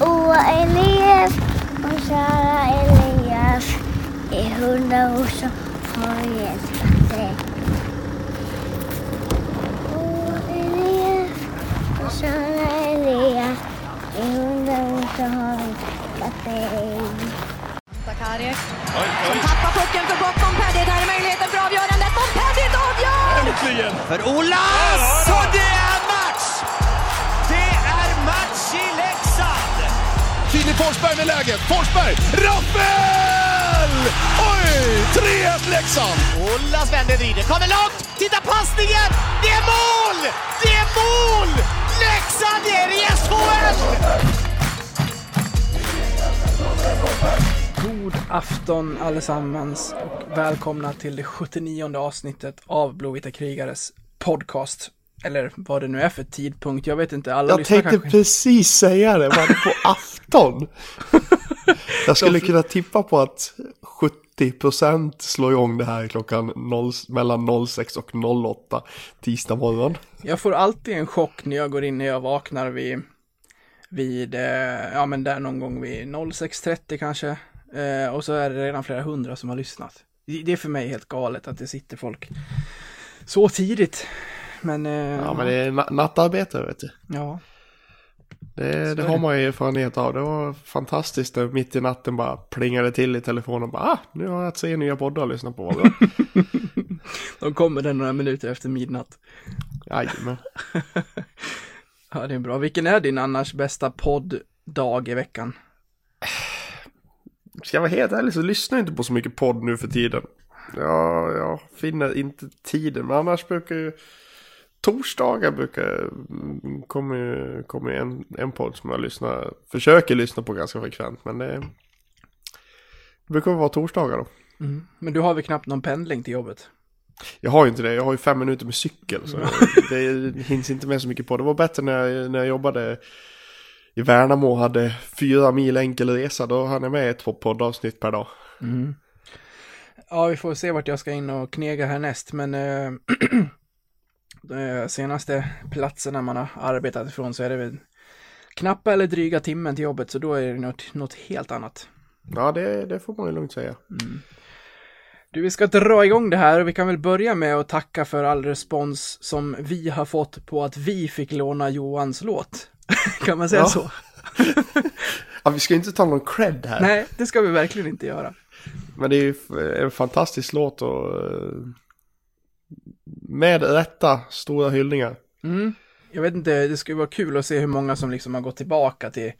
Oa Elias och Sara Elias är hundar som har älskat dig. Oa Elias och Sara Elias är hundar som har älskat dig. Som tappar pucken för gott. Montpellier, där är möjligheten för avgörandet. Montpellier avgör! Äntligen! för match! Det Filip Forsberg med läget. Forsberg! Rappel! Oj! 3-1 Leksand! Olas vänder, vrider, kommer långt! Titta passningen! Det är mål! Det är mål! Leksand är i SHL! God afton allesammans och välkomna till det 79 avsnittet av Blåvita krigares podcast. Eller vad det nu är för tidpunkt, jag vet inte, alla Jag tänkte kanske. precis säga det, var det på afton? Jag skulle kunna tippa på att 70% slår igång det här klockan 0, mellan 06 och 08 tisdag morgon. Jag får alltid en chock när jag går in när jag vaknar vid, vid eh, ja men där någon gång vid 06.30 kanske. Eh, och så är det redan flera hundra som har lyssnat. Det är för mig helt galet att det sitter folk så tidigt. Men, eh, Ja, men det är na- nattarbete, vet du. ja. Det, det har man ju erfarenhet av. Det var fantastiskt när mitt i natten bara plingade till i telefonen och bara ah, nu har jag tre nya poddar att lyssna på. Vad bra. De kommer den några minuter efter midnatt. Jajamän. Ja, det är bra. Vilken är din annars bästa podddag i veckan? Ska jag vara helt ärlig så lyssnar jag inte på så mycket podd nu för tiden. Ja, jag finner inte tiden. Men annars brukar ju torsdagar brukar mm, kommer ju- kommer en, en podd som jag lyssnar, försöker lyssna på ganska frekvent. Men det, det brukar vara torsdagar då. Men du har väl knappt någon pendling till jobbet? Jag har ju inte det, jag har ju fem minuter med cykel. Så det hinns inte med så mycket på. Det var bättre när jag, när jag jobbade i Värnamo och hade fyra mil enkel resa. Då hann jag med ett poddavsnitt per dag. Ja, vi får se vart jag ska in och knega härnäst, men eh, de senaste platserna man har arbetat ifrån så är det väl knappa eller dryga timmen till jobbet, så då är det något, något helt annat. Ja, det, det får man ju lugnt säga. Du, vi ska dra igång det här och vi kan väl börja med att tacka för all respons som vi har fått på att vi fick låna Johans låt. kan man säga Ja. så? Ja, vi ska inte ta någon cred här. Nej, det ska vi verkligen inte göra. Men det är ju en fantastisk låt och eh, med rätta stora hyllningar. Mm. Jag vet inte, det skulle vara kul att se hur många som liksom har gått tillbaka till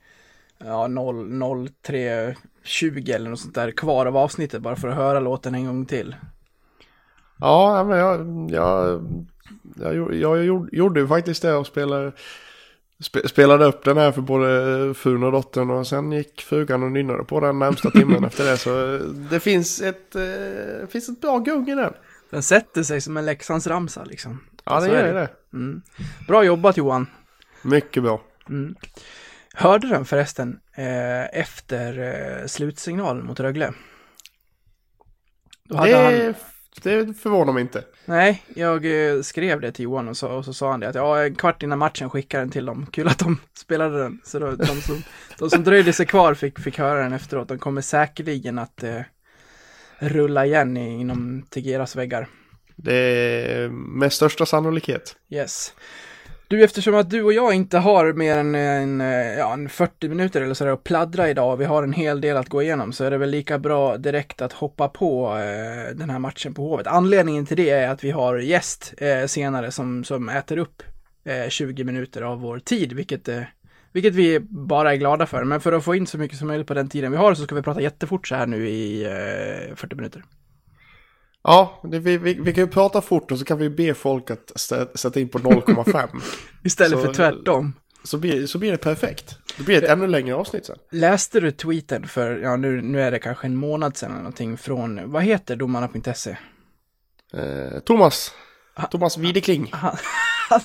ja, 0, 03, 20 eller något sånt där kvar av avsnittet bara för att höra låten en gång till. Ja, men jag, jag, jag, gjorde- jag gjorde, ju faktiskt det och spelade, spe, spelade upp den här för både frun och dottern och sen gick frugan och nynnade på den närmsta timmen efter det. Så det finns ett, eh, det finns ett bra gung i den. Den sätter sig som en Leksands ramsa liksom. Ja, det är gör det. det. Mm. Bra jobbat Johan. Mycket bra. Hörde den förresten eh, efter eh, slutsignalen mot Rögle? Hade han... Det, det förvånar mig inte. Nej, jag eh, skrev det till Johan och så, och så sa han det att ja, en kvart innan matchen skickade den till dem. Kul att de spelade den. Så då, de, som, de som dröjde sig kvar fick, fick höra den efteråt. De kommer säkerligen att eh, rulla igen inom Tegeras väggar. Det är med största sannolikhet. Yes. Du, eftersom att du och jag inte har mer än en, eh, ja, en 40 minuter eller sådär att pladdra idag och vi har en hel del att gå igenom så är det väl lika bra direkt att hoppa på eh, den här matchen på Hovet. Anledningen till det är att vi har gäst eh, senare som, som äter upp eh, 20 minuter av vår tid, vilket, eh, vilket vi bara är glada för. Men för att få in så mycket som möjligt på den tiden vi har så ska vi prata jättefort så här nu i eh, 40 minuter. Ja, det, vi, vi, vi kan ju prata fort och så kan vi be folk att stä- sätta in på 0,5. Istället Så- för tvärtom. så, blir, så blir det perfekt. Det blir ett ännu längre avsnitt sen. Läste du tweeten för, ja nu, nu är det kanske en månad sedan eller någonting från, vad heter domarna.se? Eh, Thomas. Thomas Widekling. Han, han,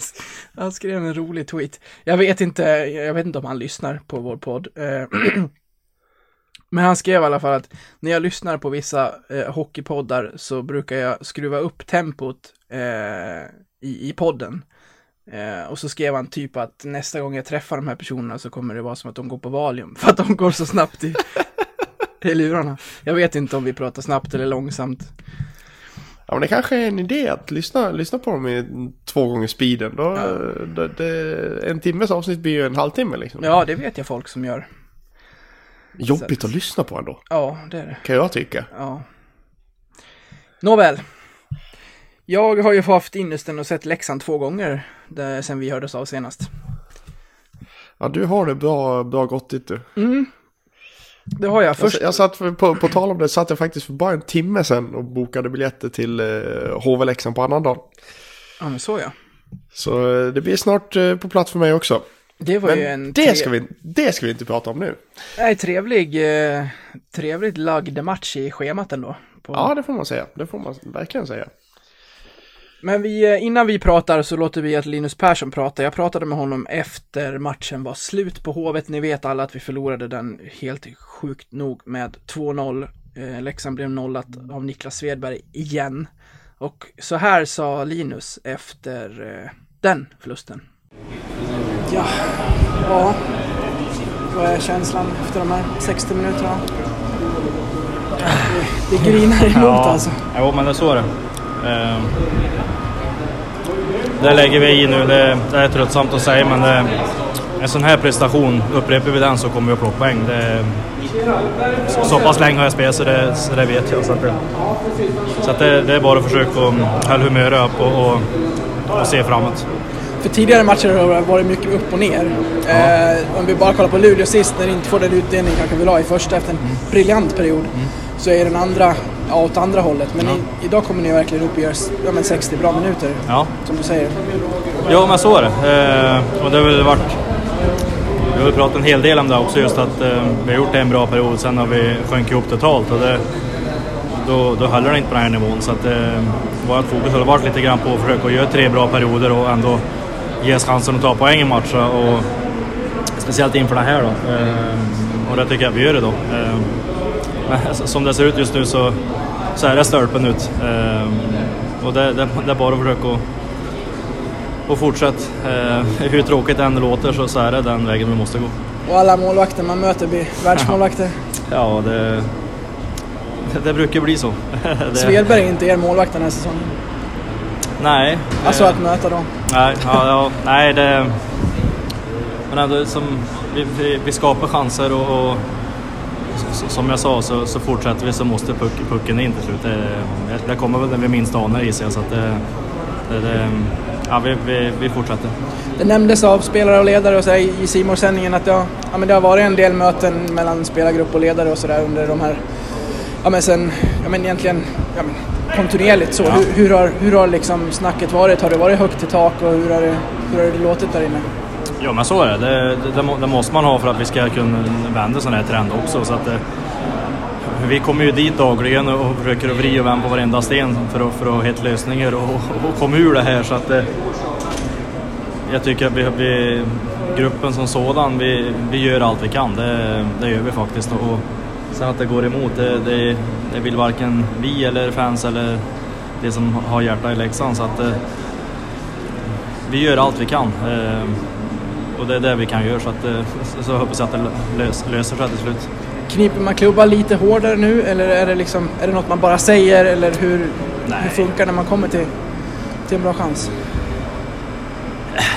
han skrev en rolig tweet. Jag vet inte, jag vet inte om han lyssnar på vår podd. Eh, men han skrev i alla fall att när jag lyssnar på vissa eh, hockeypoddar så brukar jag skruva upp tempot eh, i, i podden. Eh, och så skrev han typ att nästa gång jag träffar de här personerna så kommer det vara som att de går på Valium. För att de går så snabbt i, i lurarna. Jag vet inte om vi pratar snabbt eller långsamt. Ja men det kanske är en idé att lyssna, lyssna på dem i två gånger speeden. Då, Ja. det, det, en timmes avsnitt blir ju en halvtimme liksom. Ja, det vet jag folk som gör. Jobbigt att lyssna på ändå, Ja, det är det. kan jag tycka. Ja. Nåväl. Jag har ju haft ynnesten och sett Leksand två gånger där, sen vi hördes av senast. Ja du har det bra, bra gottigt du. Det har jag. Först, Jag, jag satt, på, på tal om det, satt jag faktiskt för bara en timme sedan och bokade biljetter till eh, HV Leksand på annandagen. ja men så ja. Så eh, det blir snart eh, på plats för mig också. Det var ju Men en det tre- ska, vi, det ska vi inte prata om nu. Nej, trevlig, eh, trevligt lagd match i schemat ändå. På... Ja, det får man säga. Det får man verkligen säga. Men vi, eh, innan vi pratar så låter vi att Linus Persson prata. Jag pratade med honom efter matchen var slut på Hovet. Ni vet alla att vi förlorade den helt sjukt nog med 2-0. Eh, Leksand blev nollat av Niklas Svedberg igen. Och så här sa Linus efter eh, den förlusten. Ja, ja. Vad är känslan efter de här 60 minuterna? Det, det grinar emot alltså. Jo, men det är så det. Eh, Det lägger vi i nu. Det, det är tröttsamt att säga, men det, en sån här prestation, upprepar vi den så kommer vi att plocka poäng. Det, så, pass länge har jag spelat så det, så det vet jag. Så, att det, så att det, det är bara att försöka hålla humöret upp och, och, och se framåt. För tidigare matcher har det varit mycket upp och ner. Eh, om vi bara kollar på Luleå sist, när det inte får den utdelning kanske vi la i första efter en briljant period, så är den andra ja, åt andra hållet. Men i, idag kommer ni verkligen upp och gör ja, men 60 bra minuter, Ja, som du säger. Ja, men så är det. Eh, och det har väl varit... Vi har pratat en hel del om det också, just att eh, vi har gjort en bra period, sen har vi sjunkit ihop totalt och det, då, då håller det inte på den här nivån. Så att, eh, vårt fokus har varit lite grann på att försöka göra tre bra perioder och ändå ge oss chansen att ta poäng i matchen. Och, speciellt inför det här då. Eh, och det tycker jag vi gör idag. Eh, men som det ser ut just nu så, så är det stolpen ut. Eh, och det, det, det är bara att försöka att och fortsätt. Eh, hur tråkigt det än låter så, så är det den vägen vi måste gå. Och alla målvakter man möter blir världsmålvakter. Ja, det, det, det brukar bli så. Svedberg är inte er målvakt den här säsongen. Nej. Alltså att möta dem. Nej, ja, ja, nej det... Men ändå som... Vi, vi, vi skapar chanser och, och som jag sa så, så fortsätter vi så måste puck, pucken in till slut. Det, det kommer väl när vi minst anar i sig så att det... det, ja, vi, vi, vi fortsätter. Det nämndes av spelare och ledare och så i simor sändningen att det har, ja, men det har varit en del möten mellan spelargrupp och ledare och sådär under de här, ja men sen, ja men egentligen, ja men kontinuerligt så. Hur, hur har, hur har liksom snacket varit? Har det varit högt i tak och hur har det, hur har det låtit där inne? Ja men så är det. Det, det, det, måste man ha för att vi ska kunna vända sån här trend också. Så att, eh, vi kommer ju dit dagligen och försöker att vrida och vända på varenda sten för att, för att hitta lösningar och, och komma ur det här. Så att, eh, jag tycker att vi, vi, gruppen som sådan, vi, vi gör allt vi kan. Det, det gör vi faktiskt. Och sen att det går emot, det, det, det vill varken vi eller fans eller de som har hjärta i Leksand. Så att, eh, vi gör allt vi kan. Och det är det vi kan göra så, att, eh, så- hoppas jag att det lös, löser sig till slut. Kniper man klubban lite hårdare nu eller är det, liksom, är det något man bara säger eller hur, Nej. hur funkar det när man kommer till, till en bra chans?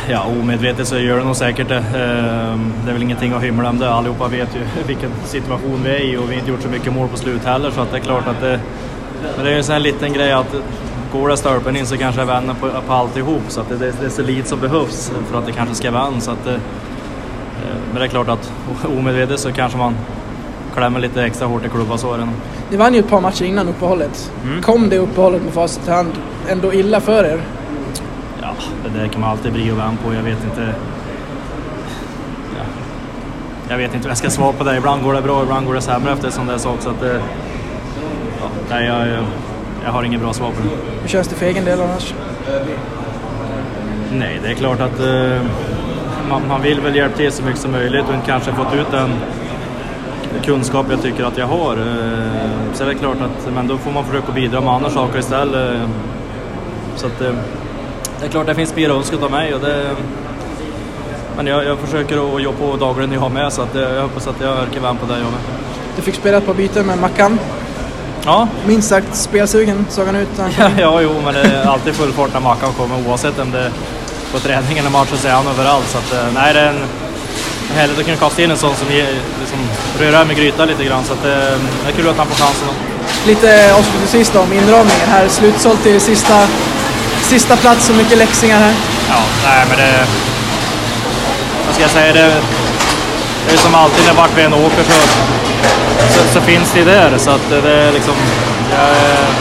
Ja, omedvetet så gör det nog säkert det. Eh, Det är väl ingenting att hymla om det. Allihopa vet ju vilken situation vi är i och vi har inte gjort så mycket mål på slut heller så att det är klart att det... Men det är ju en sån här liten grej att går det stolpen in så kanske jag vänder på, på alltihop så att det, det, det är så lite som behövs för att det kanske ska vända. Så att, eh, men det är klart att omedvetet så kanske man klämmer lite extra hårt i klubban, så är det nog. Ni vann ju ett par matcher innan uppehållet. Mm. Kom det uppehållet med facit i hand ändå illa för er? Ja, det där kan man alltid bli och vän på. Jag vet inte... Ja. Jag vet inte vad jag ska svara på det. Ibland går det bra, ibland går det sämre efter en sån där sak. Så att, eh, ja, nej, jag, jag, jag har inget bra svar på det. Hur känns det för egen del annars? Nej, det är klart att eh, man, man vill väl hjälpa till så mycket som möjligt och kanske fått ut den kunskap jag tycker att jag har. Eh, så är det klart att men då får man försöka bidra med andra saker istället. Så att, eh, det är klart det finns mer önskat av mig och det... Men jag, jag försöker att jobba på dagligen jag har med så att jag, hoppas att jag orkar vara på det jag med. Du fick spela ett par byten med Mackan. Ja, Minst sagt spelsugen såg han ut. Han ja, ja, jo, men det är alltid full fart när Mackan kommer oavsett om det är på träning eller match så är han överallt. Så att, eh, nej, det är en härligt att kunna kasta in en sån som liksom, rör med grytan lite grann. Så att, eh, det är kul att han får chansen. Lite avslutningsvis då om inramningen här. Slutsålt till sista, sista plats. Så mycket läxingar här. Ja, nej men det... Vad ska jag säga? Det, det är som alltid när vart vi än åker så, så, så finns det där. Så att det är liksom... Jag, är-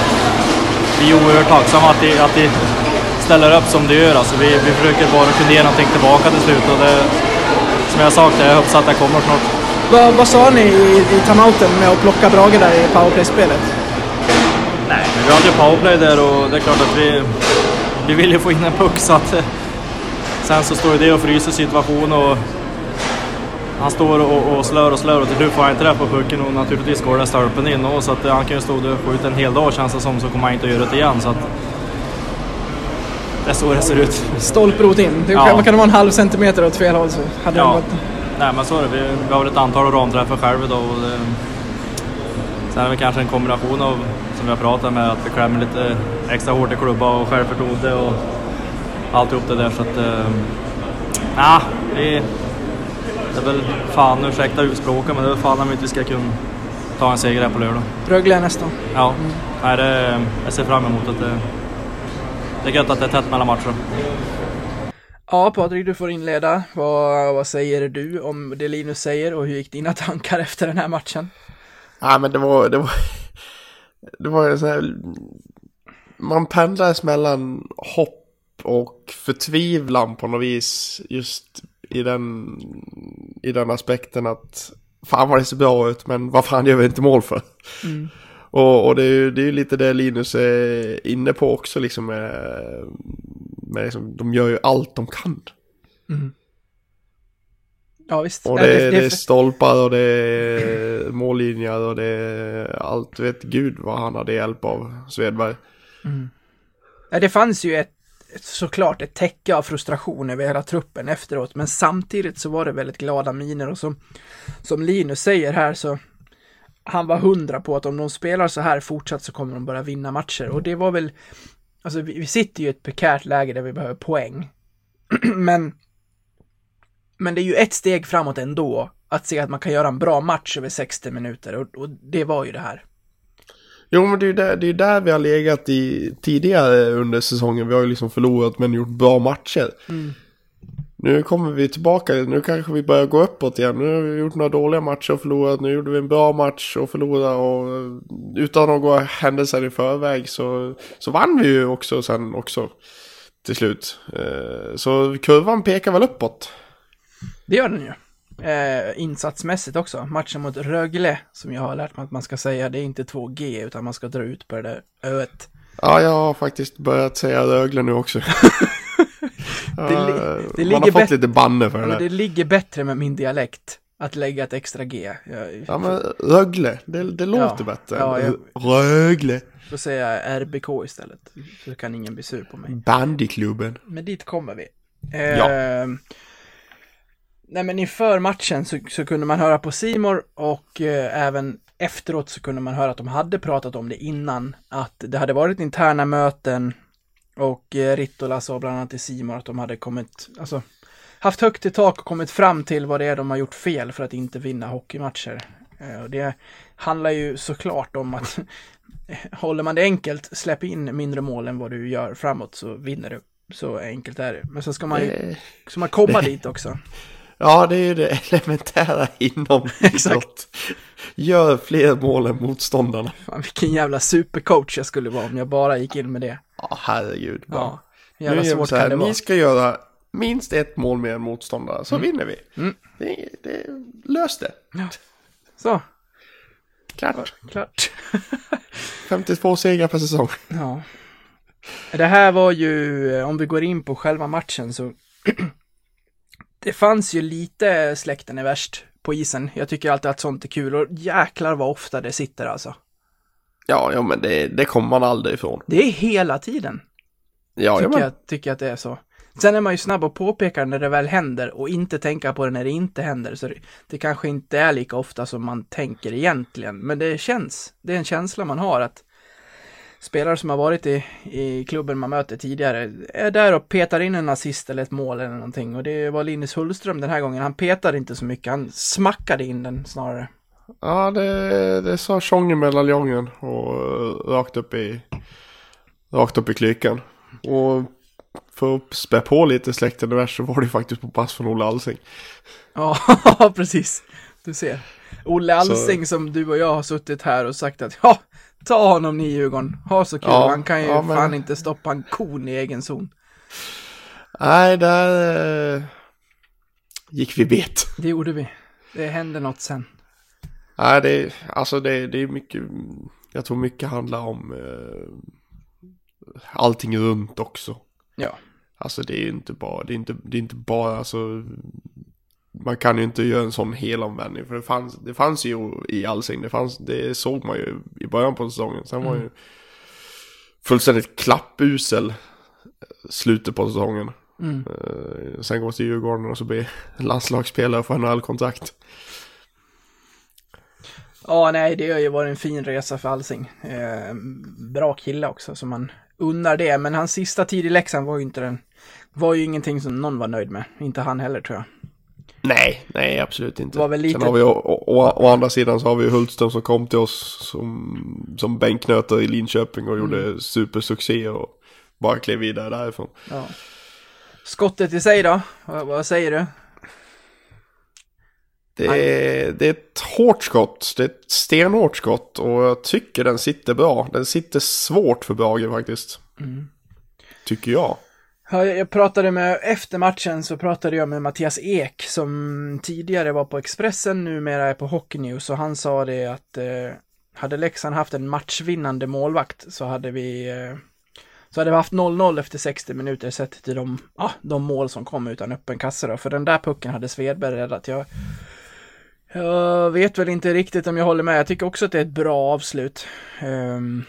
vi är oerhört tacksamma att de, att de ställer upp som de gör. Alltså vi, vi försöker bara kunna ge någonting tillbaka till slut. Och det, som jag sagt, jag hoppas att det kommer snart. Vad, vad sa ni i, i timeouten med att plocka Brage där i powerplay-spelet? Nej, men vi hade ju powerplay där och det är klart att vi, vi vill ju få in en puck så att sen så står det och fryser situation och han står och, och slör och slör och till slut får han inte det på pucken och naturligtvis går det stolpen in och så att eh, han kan ju stå där och skjuta en hel dag känns det som så kommer han inte att göra det igen så att det är så det ser ut. Stolprot in. Det, Ja. Kan det vara? En halv centimeter åt fel håll så hade Ja. det varit... Nej men så är det, vi, vi har väl ett antal ramträffar själva då och det, sen är det kanske en kombination av, som vi har pratat med, att vi klämmer lite extra hårt i klubba och självförtroende och alltihop det där så att... Eh, nah, vi, det är väl fan, ursäkta utspråket, men det är väl fan om vi inte ska kunna ta en seger här på lördag. Rögle nästan. Ja, nej, det, jag ser fram emot att det, det är gött att det är tätt mellan matcher. Ja, Patrik, du får inleda. Vad, vad säger du om det Linus säger och hur gick dina tankar efter den här matchen? Ja, men det var, det var, det var ju så här, man pendlades mellan hopp och förtvivlan på något vis just i den, i den aspekten att fan vad det ser bra ut men vad fan gör vi inte mål för? Och, och det är ju det är lite det Linus är inne på också liksom med, med liksom, de gör ju allt de kan. Ja, visst. Och Ja, det, det är stolpar och det är mållinjer och det är allt. Vet gud vad han hade hjälp av Svedberg. Ja, det fanns ju ett, såklart ett täcke av frustration över hela truppen efteråt, men samtidigt så var det väldigt glada miner och som, som Linus säger här så han var hundra på att om de spelar så här fortsatt så kommer de börja vinna matcher och det var väl, alltså vi, vi sitter ju i ett prekärt läge där vi behöver poäng, men men det är ju ett steg framåt ändå att se att man kan göra en bra match över 60 minuter och, och det var ju det här. Jo men det är ju där, det är där vi har legat i tidigare under säsongen. Vi har ju liksom förlorat men gjort bra matcher. Nu kommer vi tillbaka, nu kanske vi börjar gå uppåt igen. Nu har vi gjort några dåliga matcher och förlorat. Nu gjorde vi en bra match och förlorade och eh, utan gå händelser i förväg så, så vann vi ju också sen också till slut. Eh, Så kurvan pekar väl uppåt. Det gör den ju. Eh, insatsmässigt också. Matchen mot Rögle, som jag har lärt mig att man ska säga, det är inte 2G utan man ska dra ut på det där öet. Ja, jag har faktiskt börjat säga Rögle nu också. Ja, Det li- det man har fått bättre- lite banne för det Men där. det ligger bättre med min dialekt, att lägga ett extra G. Jag Ja men Rögle, det, det låter bättre. Ja, än jag- Rögle. får säga RBK istället, så kan ingen bli sur på mig. Bandyklubben. Men dit kommer vi. Ja. Nej men inför matchen så, så kunde man höra på Simor och eh, även efteråt så kunde man höra att de hade pratat om det innan. Att det hade varit interna möten och eh, Rittola sa bland annat till Simor att de hade kommit, alltså haft högt i tak och kommit fram till vad det är de har gjort fel för att inte vinna hockeymatcher. Eh, och det handlar ju såklart om att håller man det enkelt, släpp in mindre mål än vad du gör framåt så vinner du. Så enkelt är det. Men så ska man ju ska man komma dit också. Ja, det är ju det elementära inom idrott. Gör fler mål än motståndarna. Fan, vilken jävla supercoach jag skulle vara om jag bara gick in med det. Ja, herregud. Ja, nu jävla vi svårt så kan det vara. ni ska göra minst ett mål mer än motståndare, så vinner vi. Mm. Det, det, lös det. Så, Klart. klart. 52 segrar per säsong. Ja. Det här var ju, eh, om vi går in på själva matchen så det fanns ju lite släkten är värst på isen. Jag tycker alltid att sånt är kul och jäklar vad ofta det sitter alltså. Ja, ja men det, det kommer man aldrig ifrån. Det är hela tiden. Ja, tycker, jag, tycker att det är så. Sen är man ju snabb att påpeka när det väl händer och inte tänka på det när det inte händer. Så det, det kanske inte är lika ofta som man tänker egentligen. Men det känns, det är en känsla man har att spelare som har varit i, i klubben man möter tidigare är där och petar in en assist eller ett mål eller någonting. Och det var Linus Hullström den här gången. Han petade inte så mycket, han smackade in den snarare. Ja, det, det sa tjongen med laljongen och eh, rakt upp i, rakt upp i klykan. Och för att spä på lite släkten värst så var det faktiskt på pass från Olle Alsing. Ja, precis. Du ser. Olle Alsing som du och jag har suttit här och sagt att ja, ta honom ni Djurgården. Ha så kul. Ja, Han kan ju ja, men- fan inte stoppa en kon i egen zon. Nej, där eh, gick vi bet. Det gjorde vi. Det hände något sen. Nej, det alltså det, det är mycket, jag tror mycket handlar om eh, allting runt också. Ja. Alltså det är ju inte bara, det är inte, det är inte bara, alltså man kan ju inte göra en sån helomvändning för det fanns, det fanns ju i Alsing, det fanns, det såg man ju i början på säsongen. Sen var ju fullständigt klappusel slutet på säsongen. Mm. Eh, sen går till Djurgården och så blir landslagsspelare för NHL-kontrakt. Ja, nej, det har ju varit en fin resa för Alsing. Eh, bra kille också, så man unnar det. Men hans sista tid i Leksand var ju inte den, var ju ingenting som någon var nöjd med. Inte han heller tror jag. Nej, nej absolut inte. Var väl lite- Sen har vi å, å, å, andra sidan så har vi Hultström som kom till oss som, som bänknötare i Linköping och gjorde supersuccé och bara klev vidare därifrån. Ja. Skottet i sig då? Vad, vad säger du? Det är, det är ett hårt skott, det är ett stenhårt skott och jag tycker den sitter bra. Den sitter svårt för Brage faktiskt. Tycker jag. Ja, jag pratade med, efter matchen så pratade jag med Mattias Ek som tidigare var på Expressen, numera är på Hockey News och han sa det att eh, hade Leksand haft en matchvinnande målvakt så hade vi eh, så hade vi haft 0-0 efter 60 minuter sett till de, ah, de mål som kom utan öppen kasse då, för den där pucken hade Svedberg räddat. Jag, jag vet väl inte riktigt om jag håller med, jag tycker också att det är ett bra avslut. Um,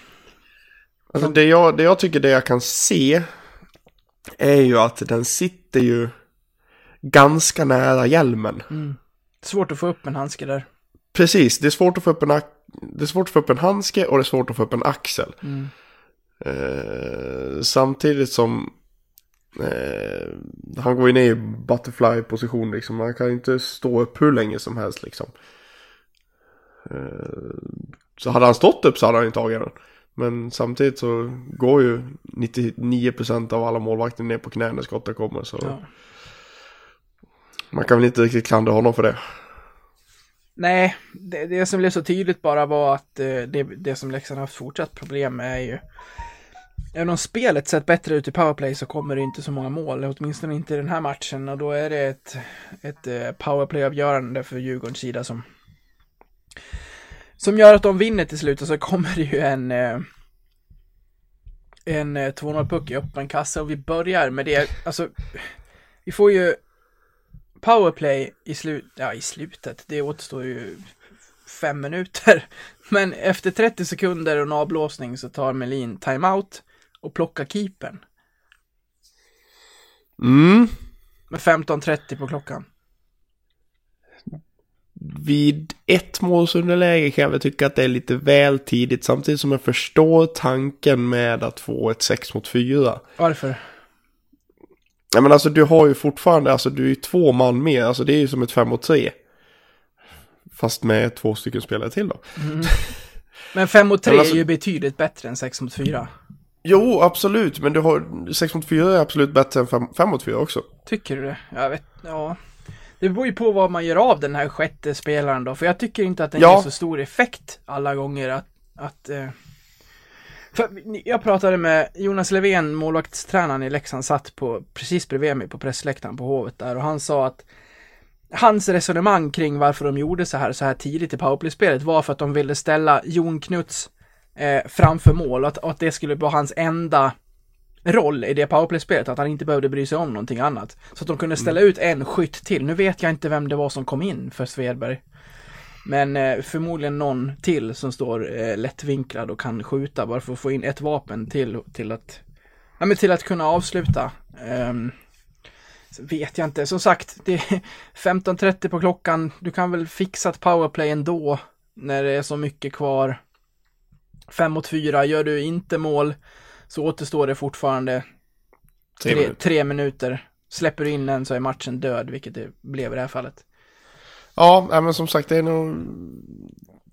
Alltså det jag, det jag tycker det jag kan se är ju att den sitter ju ganska nära hjälmen. svårt att få upp en handske där. Precis, det är svårt att få upp en, det är svårt att få upp en handske och det är svårt att få upp en axel. Eh, samtidigt som eh, han går ju ner i butterfly-position liksom. Han kan inte stå upp hur länge som helst liksom. Eh, så hade han stått upp så hade han ju tagit den. Men samtidigt så går ju 99% av alla målvakter ner på knä när skottet kommer. Så Ja. man kan väl inte riktigt klandra honom för det. Nej, det, det som blev så tydligt bara var att eh, det, det som Leksand har haft fortsatt problem med är ju Även om spelet sett bättre ut i powerplay så kommer det inte så många mål, åtminstone inte i den här matchen och då är det ett, ett eh, powerplay-avgörande för Djurgårdens sida som som gör att de vinner till slut och så kommer det ju en eh, en eh, 2-0-puck i öppen kassa och vi börjar med det, alltså vi får ju powerplay i, slut, ja, i slutet, det återstår ju fem minuter. Men efter 30 sekunder och en avblåsning så tar Melin timeout och plockar keepern Mm. med 15.30 på klockan. Vid ett målsunderläge kan jag väl tycka att det är lite väl tidigt. Samtidigt som jag förstår tanken med att få ett 6 mot 4. Varför? Ja men alltså du har ju fortfarande, alltså du är ju två man mer. Alltså det är ju som ett 5 mot 3. Fast med två stycken spelare till då. Men 5 mot 3 Men alltså- är ju betydligt bättre än 6 mot 4. Jo, absolut. Men du har 6 mot 4 är absolut bättre än 5, mot 4 också. Tycker du det? Jag vet, ja. Det beror ju på vad man gör av den här sjätte spelaren då, för jag tycker inte att den Ja. ger så stor effekt alla gånger att, att eh... för jag pratade med Jonas Levén, målvaktstränaren i Leksand, satt på, precis bredvid mig på pressläktaren på Hovet där och han sa att hans resonemang kring varför de gjorde så här, så här tidigt i powerplay-spelet var för att de ville ställa Jon Knuts eh, framför mål och att, och att det skulle vara hans enda roll i det powerplay-spelet, att han inte behövde bry sig om någonting annat. Så att de kunde ställa ut en skytt till. Nu vet jag inte vem det var som kom in för Svedberg. Men eh, förmodligen någon till som står eh, lättvinklad och kan skjuta bara för att få in ett vapen till, till att Ja, men till att kunna avsluta. Um, vet jag inte. Som sagt, det är 15.30 på klockan. Du kan väl fixa ett powerplay ändå när det är så mycket kvar. 5 mot 4. Gör du inte mål så återstår det fortfarande Tre tre, minuter. tre minuter. Släpper du in en så är matchen död, vilket det blev i det här fallet. Ja, men som sagt det är nog...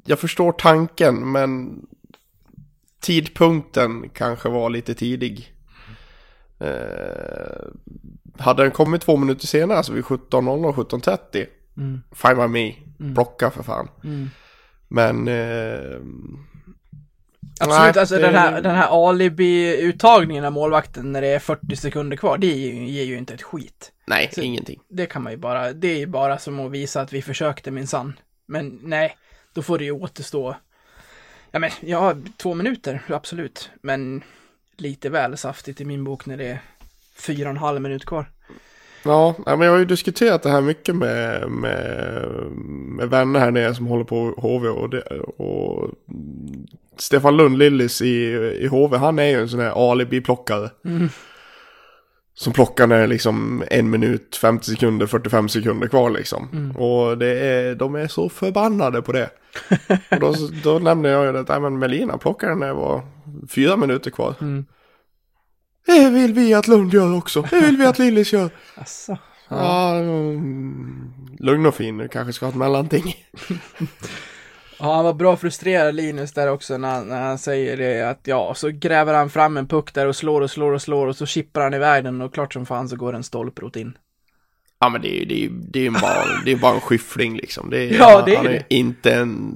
Jag förstår tanken men tidpunkten kanske var lite tidig. Eh, hade den kommit två minuter senare, alltså vid 17.00 och 17.30, Mm. fine by me, plocka för fan. Mm. Men... Eh, Absolut, nej, alltså det- den här, den här alibi-uttagningen av målvakten när det är 40 sekunder kvar, det ger ju, inte ett skit. Nej, Så- ingenting. Det kan man ju bara, det är ju bara som att visa att vi försökte minsann. Men nej, då får det ju återstå, ja men, ja, två minuter, absolut. Men lite väl saftigt i min bok när det är fyra och en halv minut kvar. Ja, men jag har ju diskuterat det här mycket med, med, med vänner här nere som håller på HV och, det, och Stefan Lund Lillis i, i HV, han är ju en sån här alibi-plockare. Som plockar när det är liksom en minut, 50 sekunder, 45 sekunder kvar liksom. Och det är, de är så förbannade på det. och då, då nämnde jag ju att nej, men Melina plockade när det var fyra minuter kvar. Mm. Det vill vi att Lund gör också. Det vill vi att Lillis gör. Asså. Ja, mm, lugn och fin. Du kanske ska ha ett mellanting. Ja, han var bra frustrerad Linus där också när, han- när han säger det att ja, så gräver han fram en puck där och slår och slår och slår och så chippar han iväg den och klart som fan så går en stolprot in. Ja, men det är ju det är, det är bara, det är bara en skyffling liksom. Det är, Ja, det är han är det. inte en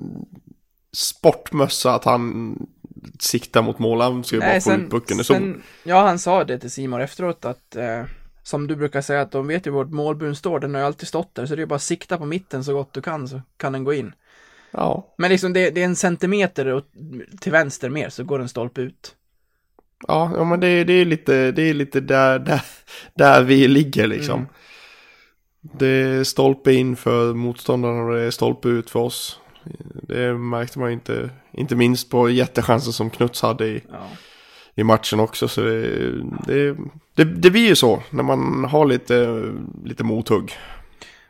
sportmössa att han siktar mot mål. Han ska ju bara få ut pucken sen, ja, han sa det till Simon efteråt att eh, som du brukar säga att de vet ju vart målbun står, den har ju alltid stått där, så det är bara att sikta på mitten så gott du kan så kan den gå in. Ja, Men liksom det, det är en centimeter åt- till vänster mer så går en stolpe ut. ja, ja men det, är- det är lite, det är lite där, där, där vi ligger liksom. Mm. Det är stolpe in för motståndarna och det är stolpe ut för oss. Det märkte man ju inte, inte minst på jättechanser som Knuts hade i, Ja. i matchen också. Så det, det, det, det blir ju så när man har lite, lite mothugg.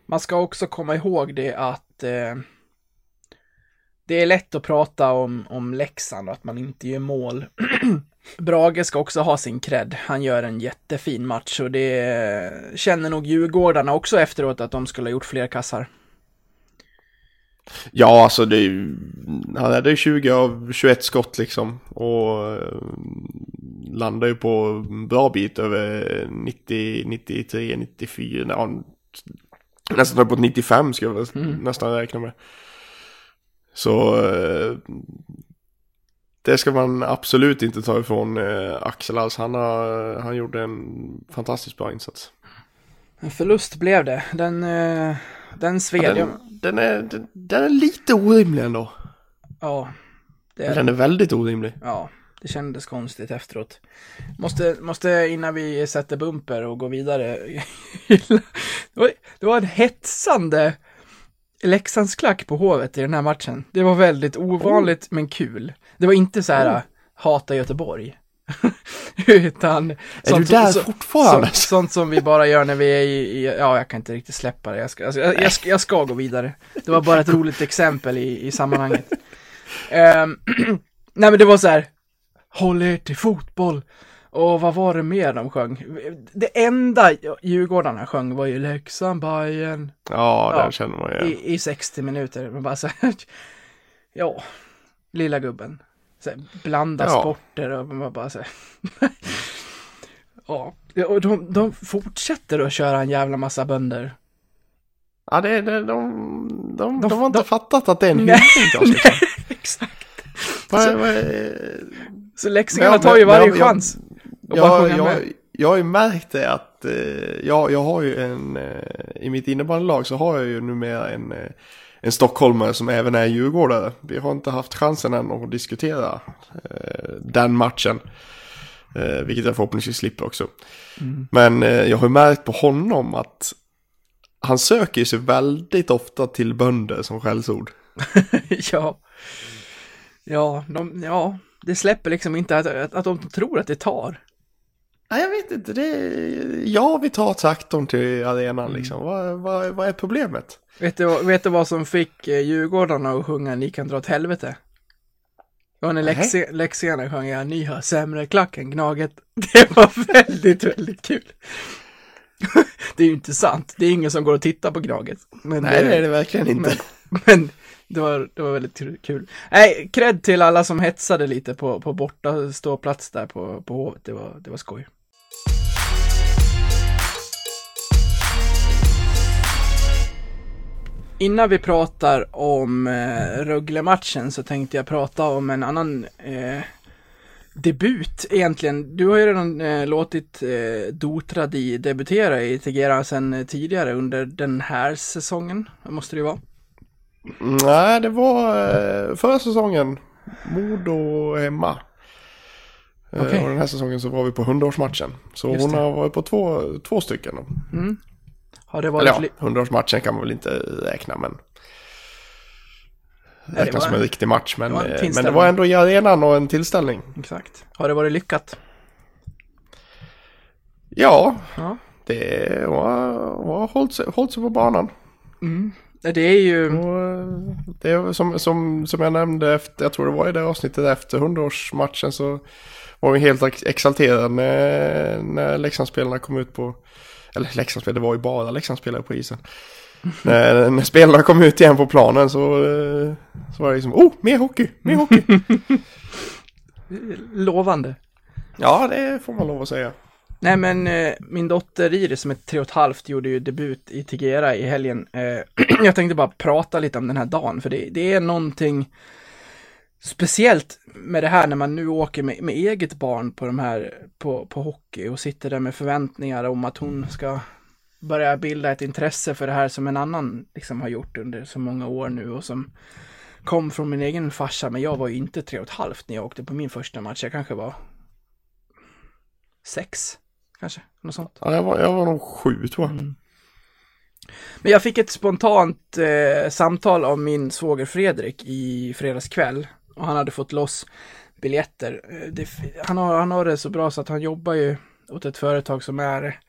Man ska också komma ihåg det att eh, det är lätt att prata om, om Leksand och att man inte gör mål. Brage ska också ha sin cred. Han gör en jättefin match och det känner nog Djurgårdarna också efteråt att de skulle ha gjort fler kassar. Ja, alltså det är ju, han hade ju 20 av 21 skott liksom. Och eh, landar ju på en bra bit över 90, 93, 94, ja, nästan uppåt 95 ska jag väl nästan räkna med. Så eh, det ska man absolut inte ta ifrån eh, Axel alls. Han, har, han gjorde en fantastiskt bra insats. En förlust blev det. Den, eh, den sved. Ja, den, den, är, den, den är lite orimlig ändå. ja, det är Den är väldigt orimlig. Ja, det kändes konstigt efteråt. Måste, måste innan vi sätter bumper och går vidare. det, var, en hetsande Leksandsklack på Hovet i den här matchen. Det var väldigt ovanligt men kul. Det var inte så här hata Göteborg. Utan du där fortfarande? Sånt, sånt som vi bara gör när vi är i, i ja jag kan inte riktigt släppa det. Jag ska, alltså, jag, jag, ska, jag ska gå vidare. Det var bara ett roligt exempel i, i sammanhanget. Ehm, nej men det var så här, håll er till fotboll. Och vad var det mer de sjöng? Det enda Djurgårdarna sjöng var ju Leksand, Bajen Ja, Ja. den känner man ju. i, i 60 minuter. Man bara så här, ja, lilla gubben. Så här, blanda Ja. sporter och man bara så här. ja, och de, de fortsätter att köra en jävla massa bönder. Ja, det, det, de, de, de, De- har inte de- fattat att det är en ska ta. Exakt. Vad- Så leksingarna tar ju varje jag- chans. Jag, jag, jag har ju märkt det att eh, jag, jag har ju en, eh, i mitt innebandylag så har jag ju numera en, eh, en stockholmare som även är djurgårdare. Vi har inte haft chansen än att diskutera eh, den matchen. Eh, vilket jag förhoppningsvis slipper också. Men eh, jag har märkt på honom att han söker sig väldigt ofta till bönder som skällsord. ja. Ja, de, ja, det släpper liksom inte att, att, att de tror att det tar. Nej, jag vet inte. Det är... Ja, vi tar traktorn till arenan liksom. Vad, vad, vad är problemet? Vet du, vad- vet du vad som fick eh, Djurgårdarna att sjunga Ni kan dra åt helvete? Det var när. Leksand- Leksands sjöng jag Ni har sämre klack än Gnaget. Det var väldigt, väldigt kul. det är ju inte sant. Det är ingen som går och tittar på Gnaget. Men Nej, det är det verkligen inte. Men, men det, var, det var väldigt kul- kul. Nej, cred till alla som hetsade lite på, på borta ståplats där på, på Hovet. Det var, det var skoj. Innan vi pratar om eh, Rögle-matchen så tänkte jag prata om en annan eh, debut egentligen. Du har ju redan eh, låtit eh, Dotradi debutera i Tegera sedan tidigare under den här säsongen. Måste det ju vara. Nej, det var eh, förra säsongen. Modo hemma. Eh, Okej. Och den här säsongen så var vi på 100-årsmatchen. Så Just hon det. har varit på två, två stycken. då. Har det varit... Eller ja, li- 100-årsmatchen kan man väl inte räkna men. det Räknas var- som en riktig match men, det var eh, men det var ändå i arenan och en tillställning. Exakt. Har det varit lyckat? Ja, Ja. det har, hållit, sig, hållit sig på banan. Det är ju... Och eh, det är som, som, som jag nämnde efter, jag tror det var i det avsnittet efter 100-årsmatchen så var vi helt ex- exalterade när, när Leksandsspelarna kom ut på, eller Leksandsspelare, det var ju bara Leksandsspelare på isen. när, när spelarna kom ut igen på planen så, eh, så var det liksom, oh, mer hockey, mer hockey. Lovande. ja, det får man lov att säga. Nej men eh, min dotter Iris som är tre och ett halvt gjorde ju debut i Tegera i helgen. Eh, jag tänkte bara prata lite om den här dagen för det, det är någonting speciellt med det här när man nu åker med, med eget barn på de här på, på hockey och sitter där med förväntningar om att hon ska börja bilda ett intresse för det här som en annan liksom har gjort under så många år nu och som kom från min egen farsa men jag var ju inte tre och ett halvt när jag åkte på min första match. Jag kanske var sex kanske, något sånt. Ja, jag, var, jag var nog sju tror jag. Men jag fick ett spontant eh, samtal av min svåger Fredrik i fredags kväll och han hade fått loss biljetter. Eh, Det, han, har, han har det så bra så att han jobbar ju åt ett företag som är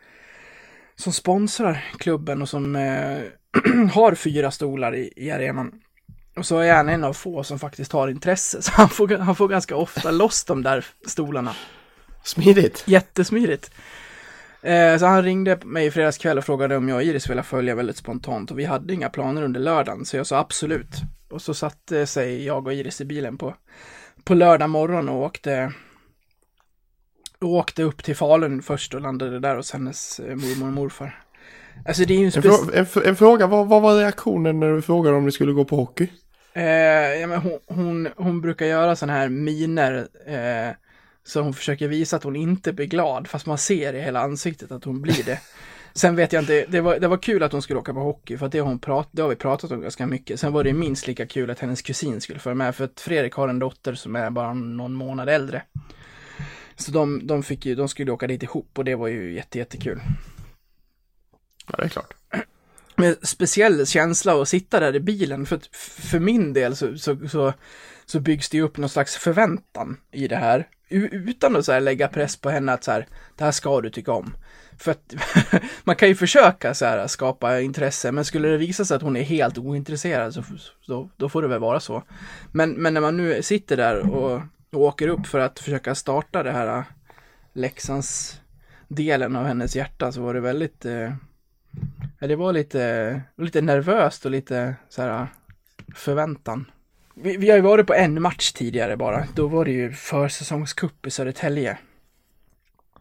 som sponsrar klubben och som eh, har fyra stolar i, i arenan. Och så är han en av få som faktiskt har intresse, så han får, han får ganska ofta loss de där stolarna. Smidigt. Jättesmidigt. Eh, så han ringde mig i fredags kväll och frågade om jag och Iris ville följa väldigt spontant och vi hade inga planer under lördagen så jag sa absolut. Och så satte sig jag och Iris i bilen på, på lördag morgon och åkte och åkte upp till Falun först och landade där hos hennes eh, mormor och morfar. Alltså det är ju en En, speciell... frå- en, en fråga, vad, vad var reaktionen när du frågade om ni skulle gå på hockey? Eh, ja, men hon, hon, hon brukar göra sådana här miner eh, så hon försöker visa att hon inte blir glad fast man ser i hela ansiktet att hon blir det. Sen vet jag inte, det var, det var kul att hon skulle åka på hockey för att det hon prat, det har vi pratat om ganska mycket. Sen var det minst lika kul att hennes kusin skulle följa med för att Fredrik har en dotter som är bara någon månad äldre. Så de, de, fick ju, de skulle åka dit ihop och det var ju jätte, jättekul. Ja, det är klart. med speciell känsla att sitta där i bilen. För, för min del så, så, så, så byggs det ju upp någon slags förväntan i det här. Utan att så här lägga press på henne att så här, det här ska du tycka om. För att man kan ju försöka så här skapa intresse, men skulle det visa sig att hon är helt ointresserad så då, då får det väl vara så. Men, men när man nu sitter där och, och åker upp för att försöka starta det här äh, Leksands delen av hennes hjärta så var det väldigt eh, Ja, det var lite, lite nervöst och lite så här äh, förväntan. Vi, vi har ju varit på en match tidigare bara. Då var det ju försäsongscup i Södertälje.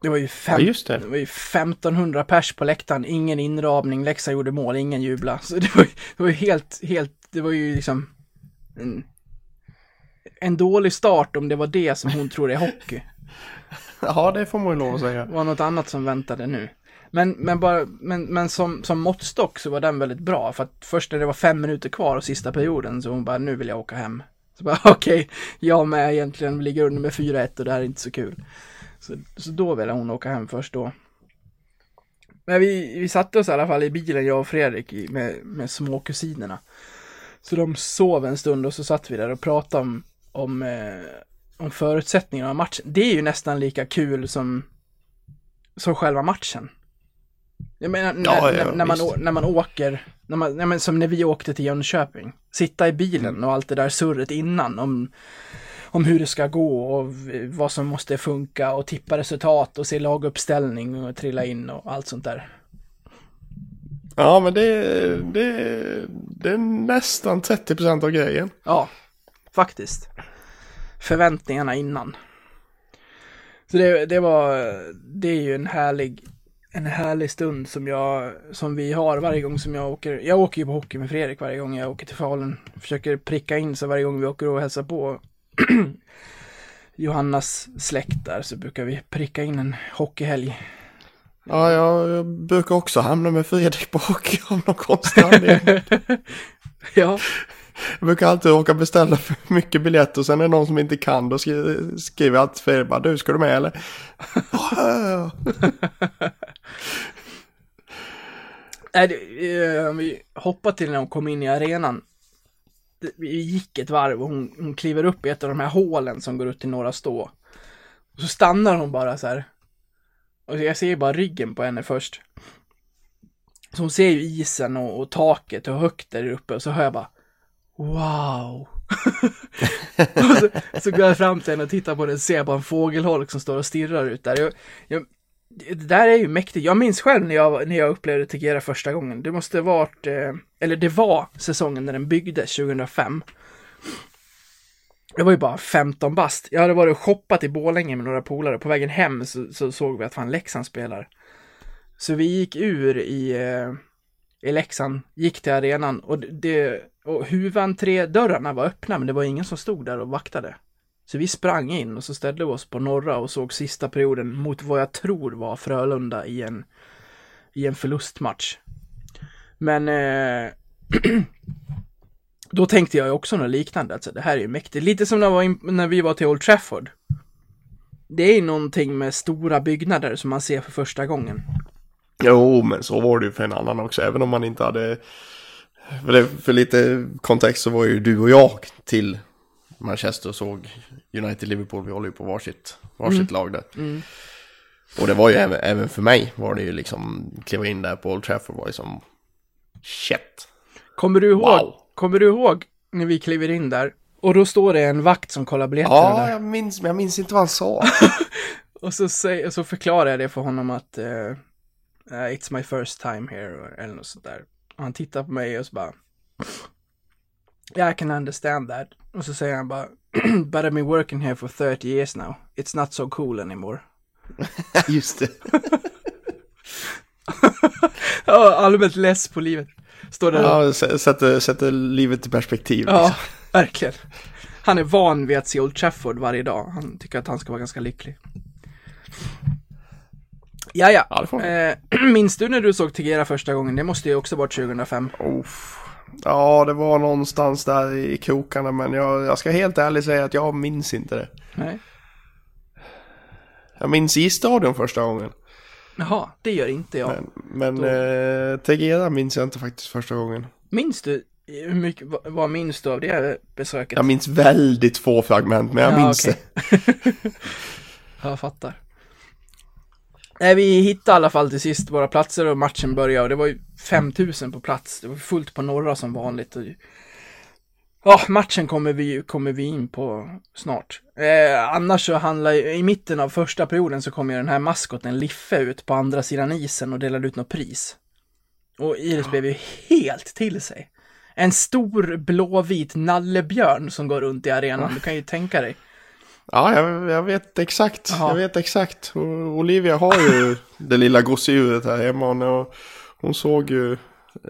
Det var ju, fem, Ja, det. det var ju 1500 pers på läktaren, ingen inramning, Leksand gjorde mål, ingen jubla. Så det var, ju- det var ju helt, helt, det var ju liksom en, en dålig start om det var det som hon tror är hockey. Ja, det får man ju lov att säga. Det var något annat som väntade nu. Men, men, bara, men, men som, som måttstock så var den väldigt bra. För att först när det var fem minuter kvar och sista perioden så hon bara, nu vill jag åka hem. Så bara, okej, jag med egentligen ligger under med 4-1 och det här är inte så kul. Så, så då ville hon åka hem först då. Men vi, vi satte oss i alla fall i bilen, jag och Fredrik, i- med, med småkusinerna. Så de sov en stund och så satt vi där och pratade om, om, eh, om förutsättningarna av matchen. Det är ju nästan lika kul som som själva matchen. Jag menar, när, Ja, ja, när, man, när man åker, när man, nej, som när vi åkte till Jönköping. Sitta i bilen och allt det där surret innan om, om hur det ska gå och vad som måste funka och tippa resultat och se laguppställning och trilla in och allt sånt där. Ja, men det, det, det är nästan 30% av grejen. Ja, faktiskt. Förväntningarna innan. Så det, det var, det är ju en härlig, en härlig stund som jag, som vi har varje gång som jag åker. Jag åker ju på hockey med Fredrik varje gång jag åker till Falun. Försöker pricka in så varje gång vi åker och hälsar på Johannas släkt där så brukar vi pricka in en hockeyhelg. Ja, jag, brukar också hamna med Fredrik på hockey av någon konstig anledning. Ja, Jag brukar alltid åka beställa för mycket biljetter och sen är det någon som inte kan. Då skriver, skriver jag alltid till Fredrik bara, du ska du med eller? Nej, det, eh, om vi hoppar till när hon kom in i arenan. Det- Vi gick ett varv och hon, hon kliver upp i ett av de här hålen som går ut till Norra Stå. Och så stannar hon bara så här. Och jag ser ju bara ryggen på henne först. Så hon ser ju isen och, och taket och högt där uppe och så hör jag bara Wow! och så, så går jag fram till henne och tittar på den och ser bara en fågelholk som står och stirrar ut där. Jag, jag, det där är ju mäktigt. Jag minns själv när jag, när jag upplevde Tegera första gången. Det måste varit, eh, eller det var säsongen när den byggdes 2005. Jag var ju bara 15 bast. Jag hade varit och shoppat i Borlänge med några polare. På vägen hem så, så såg vi att fan Leksand spelar. Så vi gick ur i, eh, i Leksand, gick till arenan och det, och huvudentrédörrarna var öppna men det var ingen som stod där och vaktade. Så vi sprang in och så ställde vi oss på norra och såg sista perioden mot vad jag tror var Frölunda i en, i en förlustmatch. Men eh, då tänkte jag också något liknande, alltså det här är ju mäktigt. Lite som när, vi var in, när vi var till Old Trafford. Det är någonting med stora byggnader som man ser för första gången. Jo, men så var det ju för en annan också. Även om man inte hade... För, det, för lite kontext så var ju du och jag till Manchester och såg United-Liverpool. Vi håller ju på varsitt, varsitt lag där. Och det var ju även, även för mig var det ju liksom, kliva in där på Old Trafford var ju som shit. Kommer du ihåg, Wow. kommer du ihåg när vi kliver in där? Och då står det en vakt som kollar biljetterna Ja, där. jag minns, men jag minns inte vad han sa. Och så, säger, så förklarar jag det för honom att eh, It's my first time here eller något sånt där. Och han tittar på mig och så bara Yeah, I can understand that. Och så säger han bara But I've been working here for 30 years now. It's not so cool anymore. Just det. Ja, allmänt less på livet. Står där Ja, sätter, sätter livet i perspektiv. Ja, verkligen. Han är van vid att se Old Trafford varje dag. Han tycker att han ska vara ganska lycklig. Ja, ja. Ja. Eh, minns du när du såg Tegera första gången? Det måste ju också varit 2005. Uff. Ja, det var någonstans där i krokarna, men jag, jag ska helt ärligt säga att jag minns inte det. Nej. Jag minns i stadion första gången. Jaha, det gör inte jag. Men, men eh, Tegera minns jag inte faktiskt första gången. Minns du, hur mycket, vad, minns du av det besöket? Jag minns väldigt få fragment, men jag Ja, minns okej. det. jag fattar. Nej, vi hittade i alla fall till sist våra platser och matchen började och det var ju 5000 på plats. Det var fullt på norra som vanligt. Och... Ja, matchen kommer vi, kommer vi in på snart. Eh, annars så handlar ju- i mitten av första perioden så kommer ju den här maskoten Liffe ut på andra sidan isen och delar ut något pris. Och Iris blev ju helt till sig. En stor blåvit nallebjörn som går runt i arenan, du kan ju tänka dig. Ja, jag, jag vet exakt. Jaha. Jag vet exakt. Olivia har ju det lilla gosedjuret här hemma. Och när hon såg ju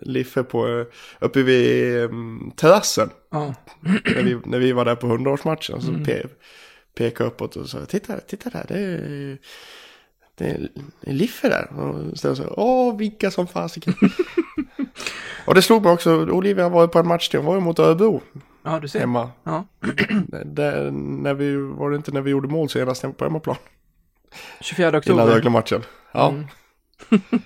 Liffe på, eh, uppe vid um, terrassen. Ja. när, vi, när vi var där på hundraårsmatchen. Så Mm. pe, pekade uppåt och sa titta, titta där. Det är, det är Liffe där. Och så så åh vilka som fasiken. och det slog mig också, Olivia var ju på en match till, hon var ju mot Örebro Ja, du ser. hemma. Ja. Där, när vi, var det inte när vi gjorde mål senast på hemmaplan? 24 Innan oktober. Rögle-matchen. Ja. Mm.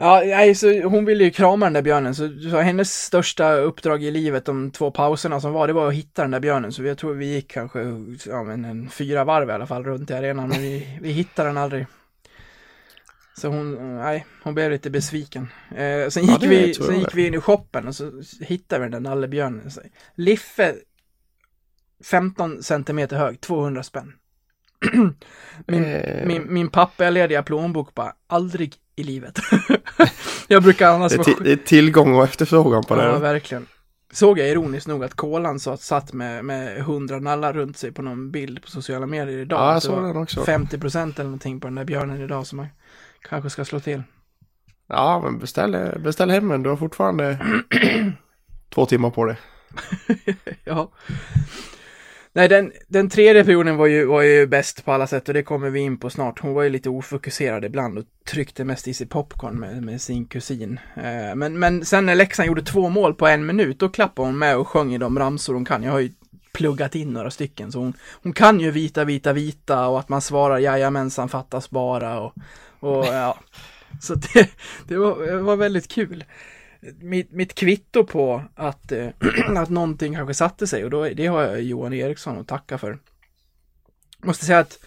Ja, nej, så hon ville ju krama den där björnen, så, så hennes största uppdrag i livet de två pauserna som var, det var att hitta den där björnen. Så jag tror vi gick kanske, ja men en fyra varv i alla fall runt i arenan, men vi, vi hittade den aldrig. Så hon, nej, hon blev lite besviken. Eh, sen Ja, gick, det vi, sen gick vi in i shoppen och så hittade vi den där nallebjörnen. Liffe, 15 centimeter hög, 200 spänn. min, Eh. min, min pappalediga plånbok bara, aldrig i livet. jag brukar annars Det är, vara det är tillgång och efterfrågan på Ja, det. verkligen. Såg jag ironiskt nog att Kolan så att satt med, med 100 nallar runt sig på någon bild på sociala medier idag. Ja, jag såg den också. 50 procent eller någonting på den där björnen idag som man kanske ska slå till. Ja, men beställ, beställ hem den. Du har fortfarande två timmar på dig. ja. Nej, den, den tredje perioden var ju, var ju bäst på alla sätt och det kommer vi in på snart. Hon var ju lite ofokuserad ibland och tryckte mest i sig popcorn med, med sin kusin. Eh, men, men sen när Leksand gjorde två mål på en minut, då klappade hon med och sjöng i de ramsor hon kan. Jag har ju pluggat in några stycken, så hon, hon kan ju vita, vita, vita och att man svarar jajamensan fattas bara och, och ja. Så det, det, var, det var väldigt kul mitt, mitt kvitto på att, eh, att någonting kanske satte sig och då, det har jag Johan Eriksson att tacka för. Måste säga att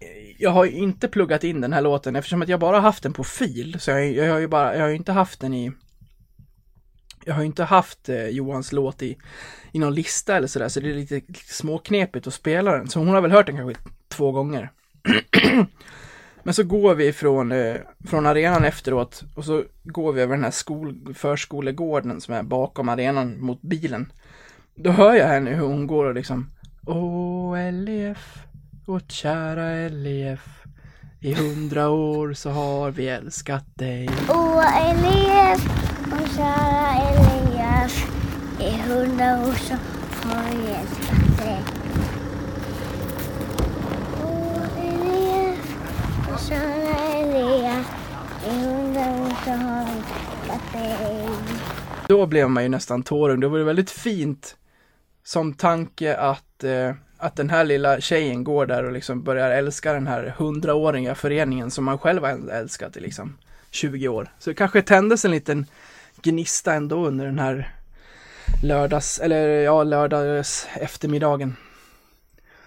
eh, jag har inte pluggat in den här låten eftersom att jag bara haft den på fil. Så jag, jag har ju bara, jag har inte haft den i jag har ju inte haft eh, Johans låt i, i någon lista eller sådär, så det är lite småknepigt att spela den. Så hon har väl hört den kanske två gånger. Men så går vi från, eh, från arenan efteråt och så går vi över den här skol, förskolegården som är bakom arenan mot bilen. Då hör jag henne hur hon går och liksom Åh LEF, vårt kära LEF I hundra år så har vi älskat dig Åh LEF, vårt kära LEF I hundra år så har vi älskat dig. Åh Elias, och kära Elias. I hundra år så har vi älskat dig. Då blev man ju nästan tårögd. Det var väldigt fint som tanke att, eh, att den här lilla tjejen går där och liksom börjar älska den här hundraåriga föreningen som man själv har älskat i liksom 20 år. Så det kanske tändes en liten gnista ändå under den här lördags, eller ja, lördags eftermiddagen.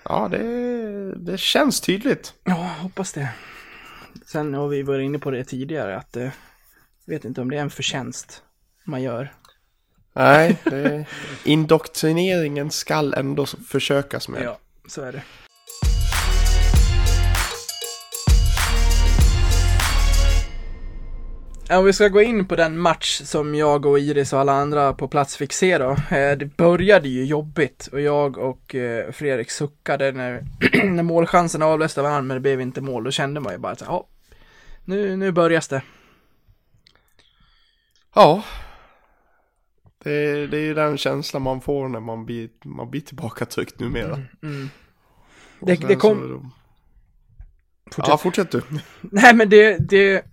Ja, det, det känns tydligt. Ja, hoppas det. Sen har vi varit inne på det tidigare att eh, vet inte om det är en förtjänst man gör. Nej, det, indoktrineringen skall ändå försökas med. Ja, så är det. Om vi ska gå in på den match som jag och Iris och alla andra på plats fick se då. Eh, Det började ju jobbigt och jag och eh, Fredrik suckade när, när målchanserna avlöste varandra men det blev inte mål. Då kände man ju bara att ja, nu, nu börjas det. Ja. Det, det är ju den känslan man får när man blir, man blir tillbaka tryckt numera. Mm. Och Det, det kom... så- Fortsätt. Ja, fortsätt du. Nej men det, det,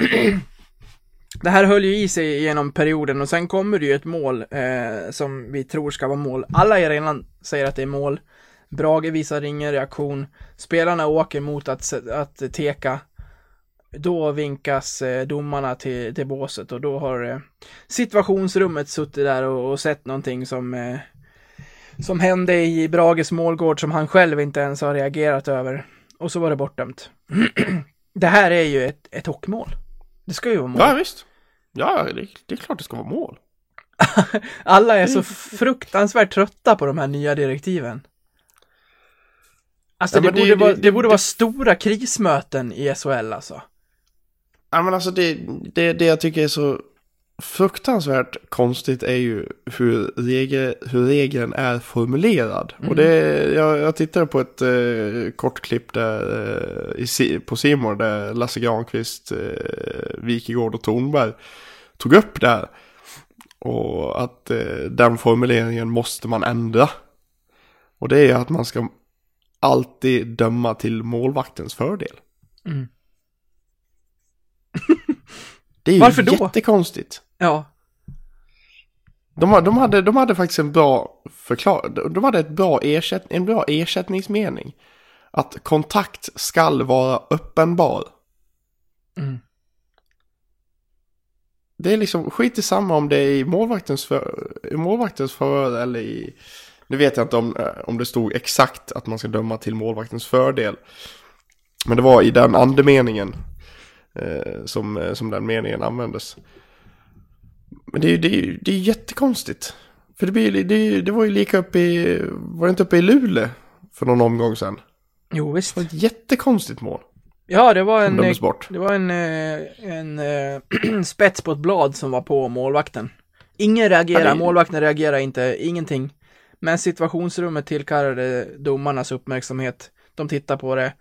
det här höll ju i sig genom perioden och sen kommer det ju ett mål eh, som vi tror ska vara mål. Alla i arenan säger att det är mål. Brage visar ingen reaktion. Spelarna åker mot att, att teka. Då vinkas eh, domarna till, till båset och då har eh, situationsrummet suttit där och, och sett någonting som eh, som hände i Brages målgård som han själv inte ens har reagerat över. Och så var det bortdömt. det här är ju ett, ett hockeymål. Det ska ju vara mål. Ja, visst. Ja, det, det är klart det ska vara mål. Alla är så fruktansvärt trötta på de här nya direktiven. Alltså Ja, det, men det- borde, vara, det- det borde vara stora krismöten i SHL alltså. Ja, men alltså det, det, det jag tycker är så fruktansvärt konstigt är ju hur, regel, hur regeln är formulerad. Och det, jag, jag tittade på ett eh, kort klipp där, eh, i, på Simor där Lasse Granqvist, eh, Wikegård och Tornberg tog upp det här. Och att eh, den formuleringen måste man ändra. Och det är att man ska alltid döma till målvaktens fördel. Mm. Det är ju Varför då? jättekonstigt. Ja. De, de, hade, de hade faktiskt en bra förklar, de hade ett bra ersätt, en bra ersättningsmening. Att kontakt skall vara uppenbar. Mm. Det är liksom skit i samma om det är i målvaktens, för, i målvaktens förhör eller i... Nu vet jag inte om, eh, om det stod exakt att man ska döma till målvaktens fördel. Men det var i den andemeningen. Eh, som, eh, som den meningen användes. Men det är ju det är, det är jättekonstigt. För det, blir, det, det var ju lika uppe i, var det inte uppe i Luleå för någon omgång sedan? Jo, visst. Det var ett jättekonstigt mål Ja, det var en, det var en, eh, en eh, spets på ett blad som var på målvakten. Ingen reagerar, Ja, det- målvakten reagerar inte, ingenting. Men situationsrummet tillkallade domarnas uppmärksamhet. De tittar på det.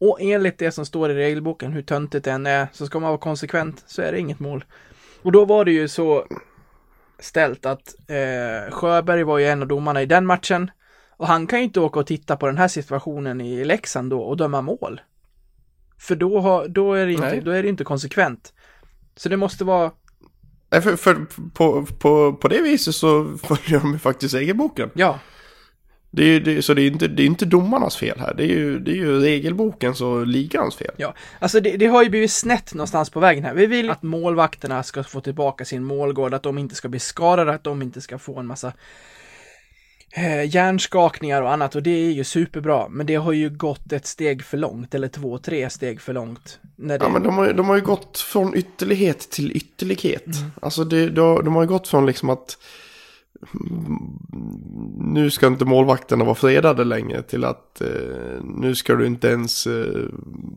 Och enligt det som står i regelboken, hur töntigt det än är, så ska man vara konsekvent, så är det inget mål. Och då var det ju så ställt att eh, Sjöberg var ju en av domarna i den matchen. Och han kan ju inte åka och titta på den här situationen i Leksand då och döma mål. För då, har, då, är det inte, Nej. då är det inte konsekvent. Så det måste vara, Nej, för, för på, på, på det viset så följer de ju faktiskt regelboken. ja, Det är, det, så det är inte, det är inte domarnas fel här. Det är ju, det är ju regelbokens och ligans fel. Ja, alltså det, det har ju blivit snett någonstans på vägen här. Vi vill att målvakterna ska få tillbaka sin målgård, att de inte ska bli skadade, att de inte ska få en massa eh, hjärnskakningar och annat och det är ju superbra. Men det har ju gått ett steg för långt, eller två, tre steg för långt. När det, Ja, men de har, de har ju gått från ytterlighet till ytterlighet. Alltså det, de, de har ju gått från liksom att mm, nu ska inte målvakterna vara fredade längre till att eh, nu ska du inte ens eh,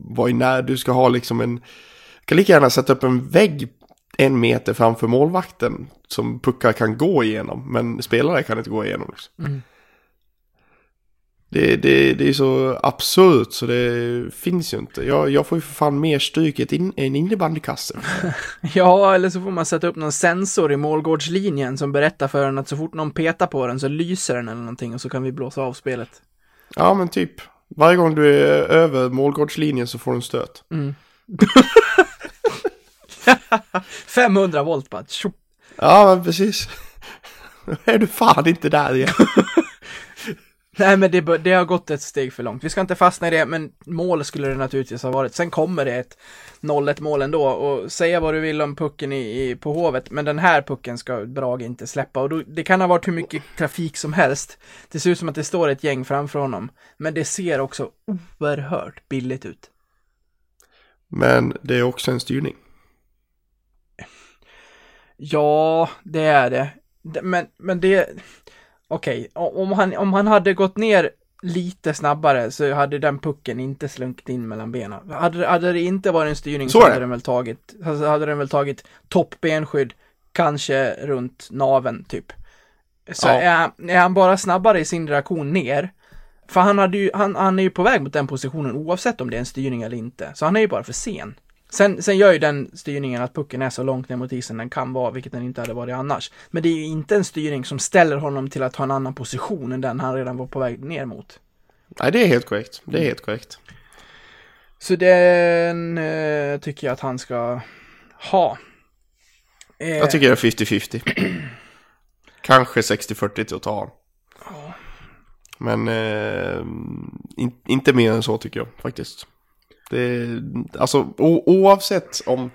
vara i när, du ska ha liksom en, kan lika gärna sätta upp en vägg en meter framför målvakten som puckar kan gå igenom, men spelare kan inte gå igenom. Liksom. Mm. Det, det, det är så absurt så det finns ju inte. Jag, jag får ju för fan mer stryk i in, en innebandykasse. Ja, eller så får man sätta upp någon sensor i målgårdslinjen som berättar för en att så fort någon petar på den så lyser den eller någonting och så kan vi blåsa av spelet. Ja men typ. Varje gång du är över målgårdslinjen så får du en stöt. 500 volt bara. Ja men precis. Då är du fan inte där igen. Nej men det, det har gått ett steg för långt. Vi ska inte fastna i det, men mål skulle det naturligtvis ha varit. Sen kommer det ett 0-1 mål ändå och säga vad du vill om pucken i, i, på Hovet, men den här pucken ska Brage inte släppa och då, det kan ha varit hur mycket trafik som helst. Det ser ut som att det står ett gäng framför honom, men det ser också oerhört billigt ut. Men det är också en styrning. Ja, det är. Det- Men, men det... Okej, o- om, han, om han hade gått ner lite snabbare så hade den pucken inte slunkit in mellan benen. Hade, hade det inte varit en styrning Så så, hade den väl tagit, alltså hade den väl tagit toppbenskydd, kanske runt naven typ. Så Ja. är, är han bara snabbare i sin reaktion ner, för han, hade ju, han, han är ju på väg mot den positionen oavsett om det är en styrning eller inte, så han är ju bara för sen. Sen, sen gör ju den styrningen att pucken är så långt ner mot isen den kan vara, vilket den inte hade varit annars. Men det är ju inte en styrning som ställer honom till att ha en annan position än den han redan var på väg ner mot. Nej det är helt korrekt. Det är helt korrekt. Så den eh, tycker jag att han ska ha. Eh, Jag tycker det är 50-50. Kanske 60-40 till att ta. Men eh, in, inte mer än så tycker jag faktiskt. Det alltså o, oavsett om...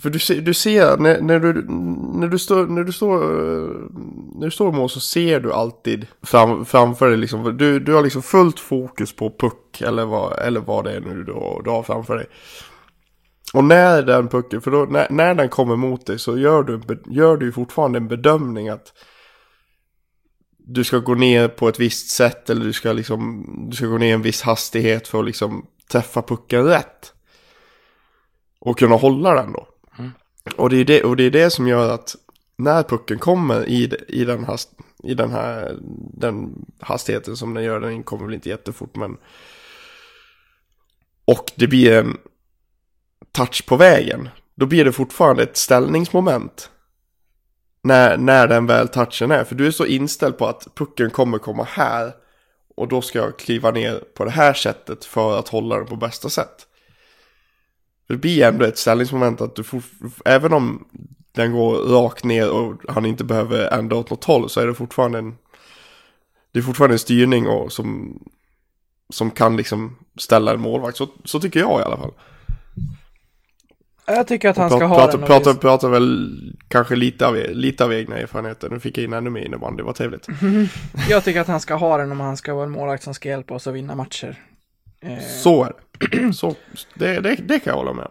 För du ser, du ser när, när, du, när du står, när du står, när du står i mål så ser du alltid fram, framför dig liksom, du, du har liksom fullt fokus på puck eller vad, eller vad det är nu du, har- du har framför dig. Och när den pucken, för då, när, när den kommer mot dig så gör du, gör du ju fortfarande en bedömning att du ska gå ner på ett visst sätt eller du ska liksom, du ska gå ner en viss hastighet för att liksom träffa pucken rätt. Och kunna hålla den då. Och, det är det, och det är det som gör att när pucken kommer i, i, den, hast, i den här den hastigheten som den gör, den kommer väl inte jättefort men och det blir en touch på vägen, då blir det fortfarande ett ställningsmoment. När, när den väl touchen är, för du är så inställd på att pucken kommer komma här och då ska jag kliva ner på det här sättet för att hålla den på bästa sätt. Det blir ändå ett ställningsmoment att du får, även om den går rakt ner och han inte behöver ändra åt något håll så är det fortfarande en det är fortfarande en styrning och som som kan liksom ställa en målvakt. Så, så tycker jag i alla fall. Jag tycker att han ska Pratar, ha pratar, den. pratar, visst- pratar väl kanske lite av, lite av egna erfarenheter. Nu fick jag in ännu mer innebandy, det var trevligt. Jag tycker att han ska ha den om han ska vara en målvakt som ska hjälpa oss att vinna matcher. Eh, Så är det. Så, det, det. Det kan jag hålla med.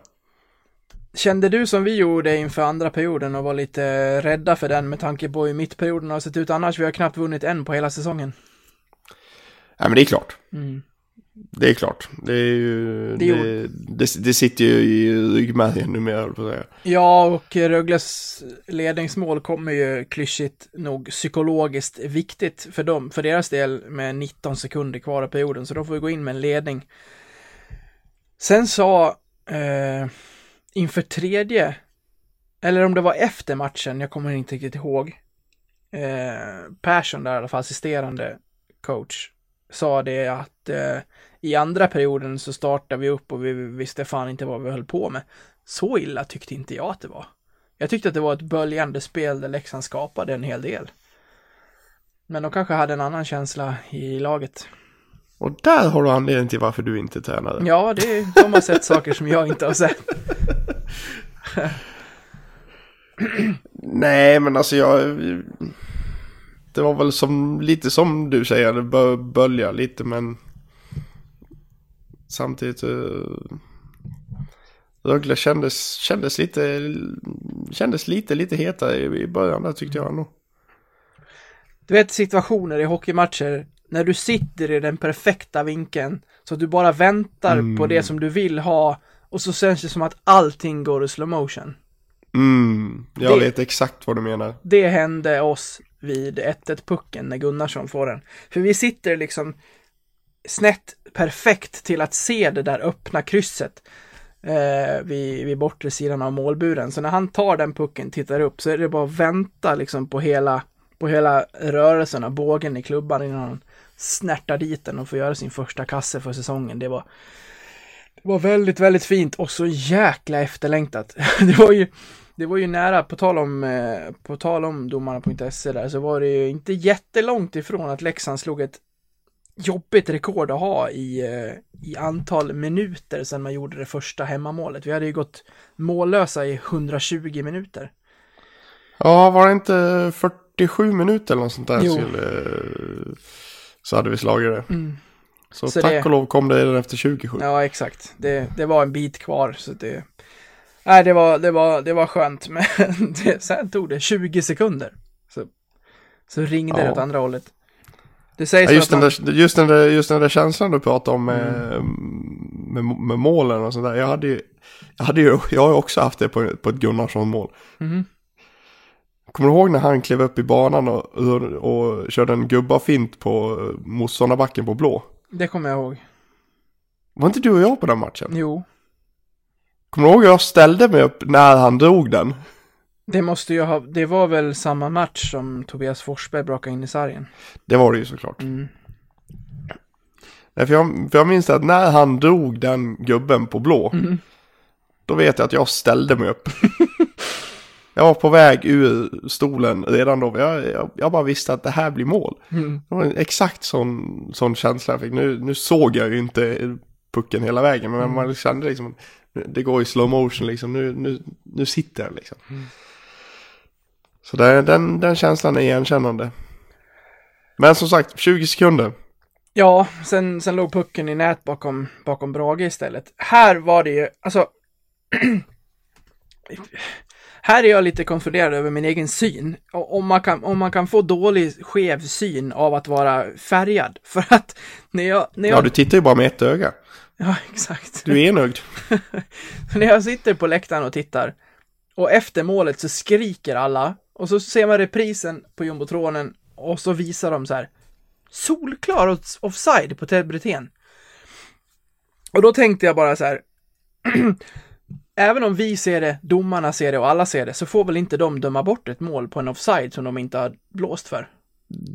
Kände du som vi gjorde inför andra perioden och var lite rädda för den med tanke på hur mittperioden har sett ut annars? Vi har knappt vunnit en på hela säsongen. Nej men det är klart. Mm. Det är klart. Det är ju... Det Det, det, det sitter ju i ryggmärgen numera, på att säga. Ja, och Rögles ledningsmål kommer ju klyschigt nog psykologiskt viktigt för dem, för deras del med 19 sekunder kvar i perioden, så de får ju gå in med en ledning. Sen sa eh, inför tredje, eller om det var efter matchen, jag kommer inte riktigt ihåg, eh, Persson där i alla fall, assisterande coach, sa det att eh, i andra perioden så startade vi upp och vi visste fan inte vad vi höll på med. Så illa tyckte inte jag att det var. Jag tyckte att det var ett böljande spel där Leksand skapade en hel del. Men de kanske hade en annan känsla i laget. Och där har du anledning till varför du inte är tränare. Ja, det, de har sett saker som jag inte har sett. Nej, men alltså jag... Det var väl som, lite som du säger, det bör bölja lite, men... Samtidigt... Uh, Rögle kändes, kändes lite... Kändes lite, lite hetare i, i början där tyckte jag nog. Du vet situationer i hockeymatcher när du sitter i den perfekta vinkeln så att du bara väntar på det som du vill ha och så känns det som att allting går i slow motion. Mm, jag Det- vet exakt vad du menar. Det hände oss vid 1-1 pucken när Gunnarsson får den. För vi sitter liksom snett perfekt till att se det där öppna krysset eh, vid, vid bortre sidan av målburen. Så när han tar den pucken, tittar upp, så är det bara att vänta liksom på hela, på hela rörelsen av bågen i klubban innan han snärtar dit den och får göra sin första kasse för säsongen. Det var, det var väldigt, väldigt fint och så jäkla efterlängtat. Det var ju, det var ju nära, på tal om, eh, på tal om domarna.se där, så var det ju inte jättelångt ifrån att Leksand slog ett jobbigt rekord att ha i, eh, i antal minuter sedan man gjorde det första hemmamålet. Vi hade ju gått mållösa i 120 minuter. Ja, var det inte 47 minuter eller något sånt där? Jo. Skulle, så hade vi slagit det. Mm. Så, Så tack det- och lov kom det redan efter 27. Ja, exakt. Det, det var en bit kvar, så det... Nej, det var, det var, det var skönt, men det, sen tog det 20 sekunder. Så, så ringde det Ja. åt andra hållet. Det sägs Ja, just, den där, just, den där, just den där känslan du pratade om med, Mm. med, med målen och sånt där. Jag hade ju, jag hade ju, jag har ju också haft det på, på ett Gunnarsson-mål. Mhm. Kommer du ihåg när han klev upp i banan och, och, och körde en gubbafint på eh, motståndarbacken på blå? det kommer jag ihåg. Var inte du och jag på den matchen? Jo, Kommer du ihåg hur jag ställde mig upp när han drog den? Det måste ju ha, det var väl samma match som Tobias Forsberg brakade in i sargen. Det var det ju såklart. Mm. Nej, för, jag, för jag minns att när han drog den gubben på blå, Mhm. då vet jag att jag ställde mig upp. jag var på väg ur stolen redan då. Jag, jag, jag bara visste att det här blir mål. Mm. Det var en exakt sån, sån känsla jag fick. Nu, nu såg jag ju inte pucken hela vägen, men man kände liksom, det går i slow motion liksom, nu, nu, nu sitter den liksom. Så det, den, den känslan är igenkännande. Men som sagt, 20 sekunder. Ja, sen, sen låg pucken i nät bakom, bakom Brage istället. Här var det ju, alltså... här är jag lite konfunderad över min egen syn. Om man, kan, om man kan få dålig, skev syn av att vara färgad. För att när jag... När jag Ja, du tittar ju bara med ett öga. ja exakt. Du är enögd. när jag sitter på läktaren och tittar och efter målet så skriker alla och så ser man reprisen på jumbotronen och så visar de så här solklar off- offside på Ted Brithén. Och då tänkte jag bara så här Även om vi ser det, domarna ser det och alla ser det, så får väl inte de döma bort ett mål på en offside som de inte har blåst för.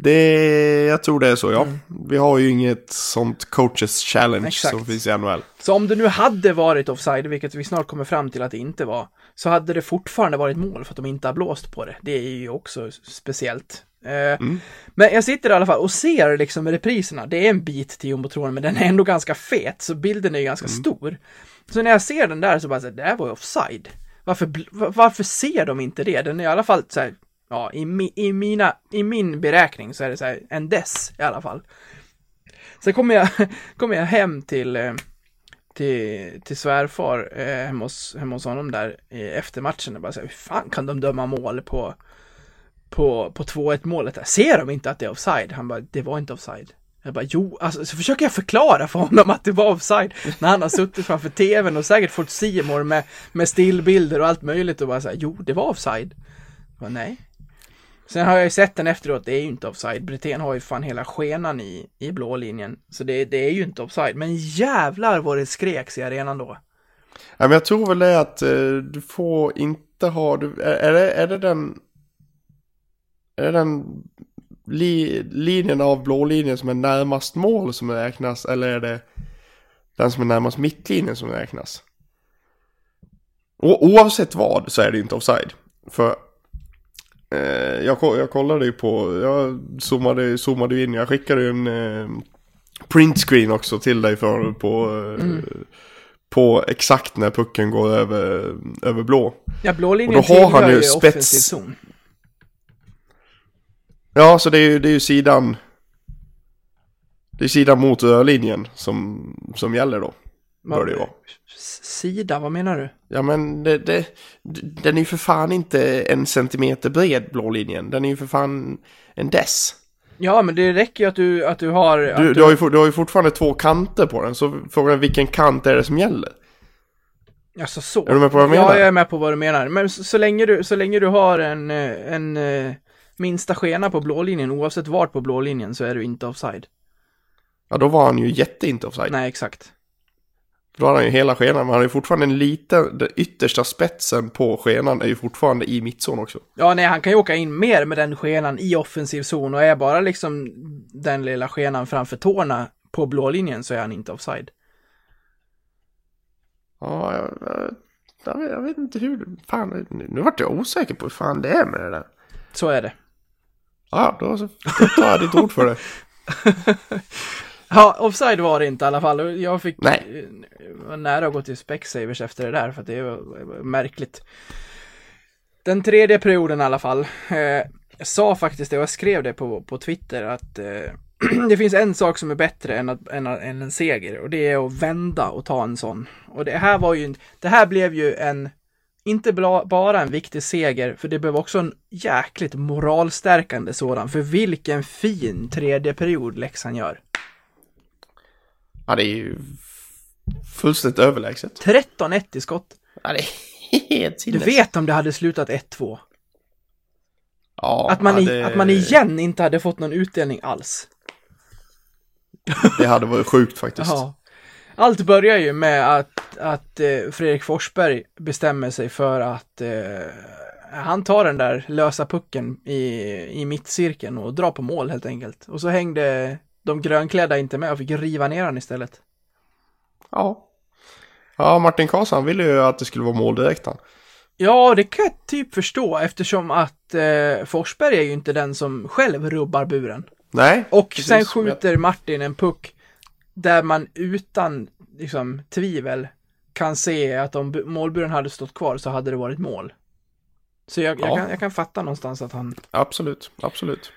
Det, jag tror det är så ja. Vi har ju inget sånt coaches challenge Mm. Exakt. som finns i NHL. Så om det nu hade varit offside, vilket vi snart kommer fram till att det inte var, så hade det fortfarande varit mål för att de inte har blåst på det. Det är ju också speciellt. Eh, Men jag sitter i alla fall och ser liksom repriserna. Det är en bit till jumbotronen, men den är ändå ganska fet, så bilden är ju ganska stor. Så när jag ser den där så bara så här, det här var ju offside. Varför, varför ser de inte det? Den är i alla fall så här, ja, i, mi, i, mina, i min beräkning så är det så här en dess i alla fall. Sen kommer jag, kommer jag hem till, eh, till, till svärfar eh, hemma, hos, hemma hos honom där eh, efter matchen och bara säger hur fan kan de döma mål på, på, på 2-1 målet där? Ser de inte att det är offside? Han bara, det var inte offside. Jag bara, jo, alltså så försöker jag förklara för honom att det var offside när han har suttit framför tvn och säkert fått Simor med, med stillbilder och allt möjligt och bara säga, jo, det var offside. Jag bara, nej. Sen har jag ju sett den efteråt, det är ju inte offside. Brithén har ju fan hela skenan i, i blå linjen. Så det, det är ju inte offside. Men jävlar vad det skreks i arenan då. Ja, men jag tror väl det att eh, du får inte ha, du, är, är, det, är det den, är det den li, linjen av blå linjen som är närmast mål som räknas eller är det den som är närmast mittlinjen som räknas? O, oavsett vad så är det inte offside. För jag, ko- jag kollade ju på, jag zoomade, zoomade in, jag skickade ju en eh, printscreen också till dig för på, eh, på exakt när pucken går över, över blå. Ja, blå linjen Och då har han ju ju spets- zon. Ja, så det är ju, det är ju sidan... Det är sidan mot rörlinjen som, som gäller då. Bör det ju vara. Sida, vad menar du? Ja men det, det, den är ju för fan inte en centimeter bred blå linjen. Den är ju för fan en dess. Ja, men det räcker ju att du, att du har... Du, att du, har ju, du har ju fortfarande två kanter på den. Så frågan är vilken kant är det som gäller? Alltså så. Är du med på vad jag menar? Ja, jag är med på vad du menar. Men så, så, länge, du, så länge du har en, eh, en eh, minsta skena på blålinjen, oavsett vart på blålinjen, så är du inte offside. Ja då var han ju jätte inte offside. Nej, exakt. Då har han ju hela skenan. Men han har ju fortfarande en liten, den yttersta spetsen på skenan är ju fortfarande i mittzon också. Ja, nej, han kan ju åka in mer med den skenan i offensiv zon och är bara liksom den lilla skenan framför tårna på blålinjen så är han inte offside. Ja, jag, jag, jag, vet, inte hur, fan, nu, vart jag osäker på hur fan det är med det där. Så är det. Ja, då, då tar jag ditt ord för det. Ja, offside var det inte i alla fall. Jag fick Nej. eh, nära att gå till Specsavers efter det där för att det var, märkligt. Den tredje perioden i alla fall. Eh, jag sa faktiskt det och jag skrev det på, på Twitter att eh, det finns en sak som är bättre än, att, än, än en seger och det är att vända och ta en sån. Och det här var ju, det här blev ju en, inte bla, bara en viktig seger, för det blev också en jäkligt moralstärkande sådan. För vilken fin tredje period Leksand gör. Ja, det är ju fullständigt överlägset. 13-1 i skott. Ja, det är helt Du sinnes. vet om det hade slutat 1-2. Ja, Att man, ja, i, att man igen inte hade fått någon utdelning alls. Det hade varit sjukt faktiskt. Ja. Allt börjar ju med att, att eh, Fredrik Forsberg bestämmer sig för att eh, han tar den där lösa pucken i, i mittcirkeln och drar på mål helt enkelt. Och så hängde de grönklädda inte med och fick riva ner den istället. Ja. Ja, Martin Karlsson ville ju att det skulle vara mål direkt han. Ja, det kan jag typ förstå eftersom att eh, Forsberg är ju inte den som själv rubbar buren. Nej. Och precis. sen skjuter Martin en puck där man utan liksom, tvivel kan se att om bu- målburen hade stått kvar så hade det varit mål. Så jag, jag, Ja. kan, jag kan fatta någonstans att han, Absolut, absolut.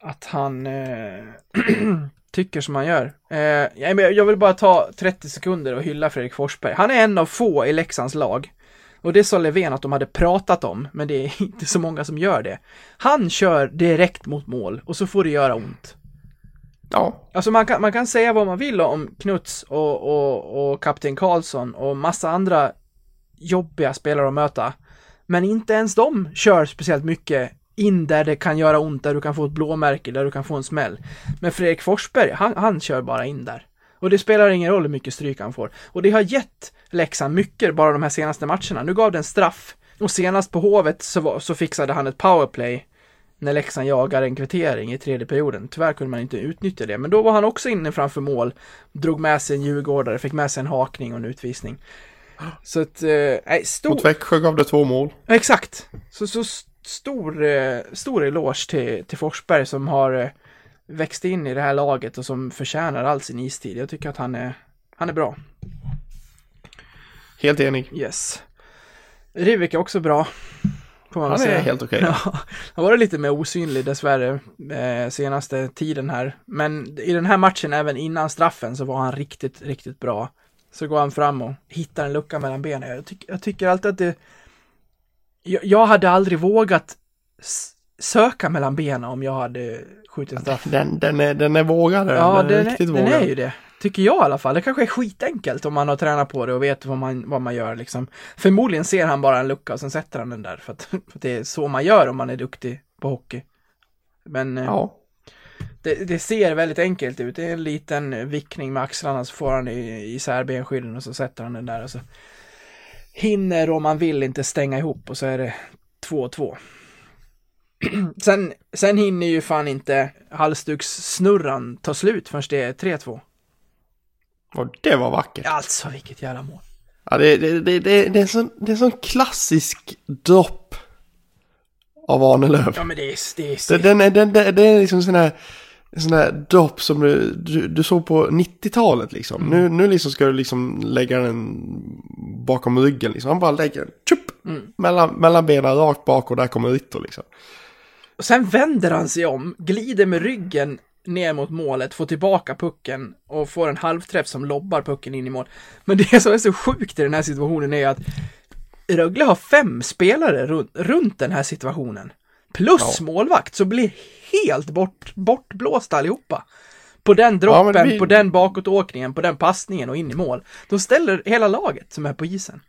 Att han eh, tycker som han gör. Eh, jag vill bara ta 30 sekunder och hylla Fredrik Forsberg. Han är en av få i Leksands lag. Och det sa Löfven att de hade pratat om, men det är inte så många som gör det. Han kör direkt mot mål och så får det göra ont. Ja, Alltså man kan, man kan säga vad man vill om Knuts och, och, och kapten Karlsson och massa andra jobbiga spelare att möta. Men inte ens de kör speciellt mycket in där det kan göra ont, där du kan få ett blåmärke, där du kan få en smäll. Men Fredrik Forsberg, han, han kör bara in där. Och det spelar ingen roll hur mycket stryk han får. Och det har gett Leksand mycket bara de här senaste matcherna. Nu gav det en straff. Och senast på Hovet så, var, så fixade han ett powerplay när Leksand jagar en kvittering i tredje perioden. Tyvärr kunde man inte utnyttja det, men då var han också inne framför mål, drog med sig en djurgårdare, fick med sig en hakning och en utvisning. Så att, eh, nej, stor... mot Växjö gav det två mål. Exakt! Så, så stor, eh, stor eloge till, till Forsberg som har eh, växt in i det här laget och som förtjänar all sin istid. Jag tycker att han är, han är bra. Helt enig. Yes. Rivik är också bra. Han är säga. helt okej. Ja, han varit lite mer osynlig dessvärre eh, senaste tiden här. Men i den här matchen, även innan straffen, så var han riktigt, riktigt bra. Så går han fram och hittar en lucka mellan benen. Jag, tyck, jag tycker alltid att det... Jag, hade aldrig vågat söka mellan benen om jag hade skjutit en straff. Den, den, är, den är vågad. Ja, den den, är, riktigt den vågad. är ju det. Tycker jag i alla fall. Det kanske är skitenkelt om man har tränat på det och vet vad man, vad man gör liksom. Förmodligen ser han bara en lucka och sen sätter han den där. För att, för att det är så man gör om man är duktig på hockey. Men eh, Ja. det, det ser väldigt enkelt ut. Det är en liten vickning med axlarna så får han i- isär benskydden och så sätter han den där. Och så hinner om man vill inte stänga ihop och så är det 2-2. sen, sen hinner ju fan inte halsdukssnurran ta slut förrän det är 3-2. Och det var vackert. Alltså vilket jävla mål. Ja, det, det, det, det, det, är sån, det är en sån klassisk dropp av Arnelöv. Ja men det är, det är, Det, den är, den, det, det är liksom sån här, sån här dropp som du, du, du såg på 90-talet liksom. Mm. Nu, nu liksom ska du liksom lägga den bakom ryggen liksom. Han bara lägger den tjup, Mm. mellan, mellan benen rakt bak och där kommer Ritto liksom. Och sen vänder han sig om, glider med ryggen ner mot målet, får tillbaka pucken och får en halvträff som lobbar pucken in i mål. Men det som är så sjukt i den här situationen är att Rögle har fem spelare runt, runt den här situationen. Plus Ja. målvakt, så blir helt bort, bortblåsta allihopa. På den Ja, droppen, det blir- på den bakåtåkningen, på den passningen och in i mål. Då ställer hela laget som är på isen.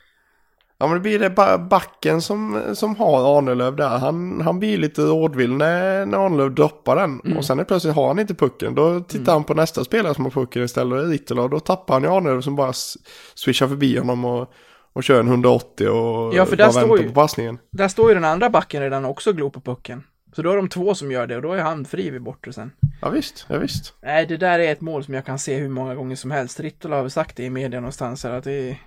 Ja men det blir det backen som, som har Arnelöv där. Han, han blir lite rådvill när, när Arnelöv droppar den. Mm. Och sen är plötsligt har han inte pucken. Då tittar han på nästa spelare som har pucken istället. Rittola. Och då tappar han ju Arnelöv som bara swishar förbi honom och, och kör en 180 och Ja, för där bara står väntar ju- på passningen. Där står ju den andra backen redan också och glor på pucken. Så då är de två som gör det och då är han fri vid bortre sen. Ja visst, ja visst. Nej, det där är ett mål som jag kan se hur många gånger som helst. Rittola har väl sagt det i media någonstans här att det är,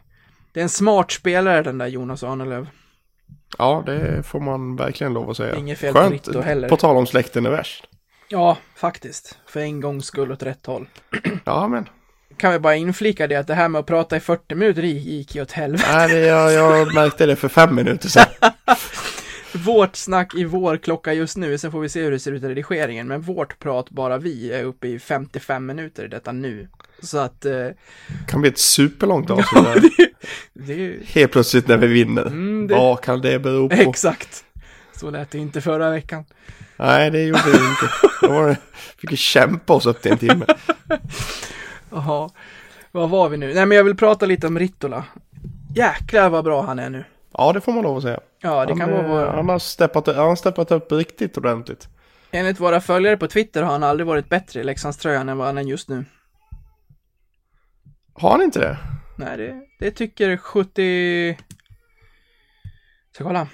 det är en smart spelare den där Jonas Arnelöv. Ja, det får man verkligen lov att säga. Inget fel på Ritto heller. På tal om släkten är värst. Ja, faktiskt. För en gångs skull åt rätt håll. Ja, men. Kan vi bara inflika det att det här med att prata i 40 minuter gick ju åt helvete. Nej, jag, jag märkte det för fem minuter sedan. Vårt snack i vår klocka just nu, sen får vi se hur det ser ut i redigeringen, men vårt prat, bara vi, är uppe i 55 minuter i detta nu. Så att, eh, kan bli ett superlångt avsnitt. där. det ju Helt plötsligt när vi vinner. Mm, det- Vad kan det bero på? exakt. Så lät det inte förra veckan. Nej, det gjorde det inte. Då var det, fick vi kämpa oss upp till en timme. Jaha, vad var vi nu? Nej men jag vill prata lite om Rittola. Jäklar vad bra han är nu. Ja, det får man lov att säga. Ja, det han, kan vara vår... han, har steppat, han har steppat upp riktigt ordentligt. Enligt våra följare på Twitter har han aldrig varit bättre i Leksandströjan än vad han är just nu. Har han inte det? Nej, det, det tycker 70... Ska kolla.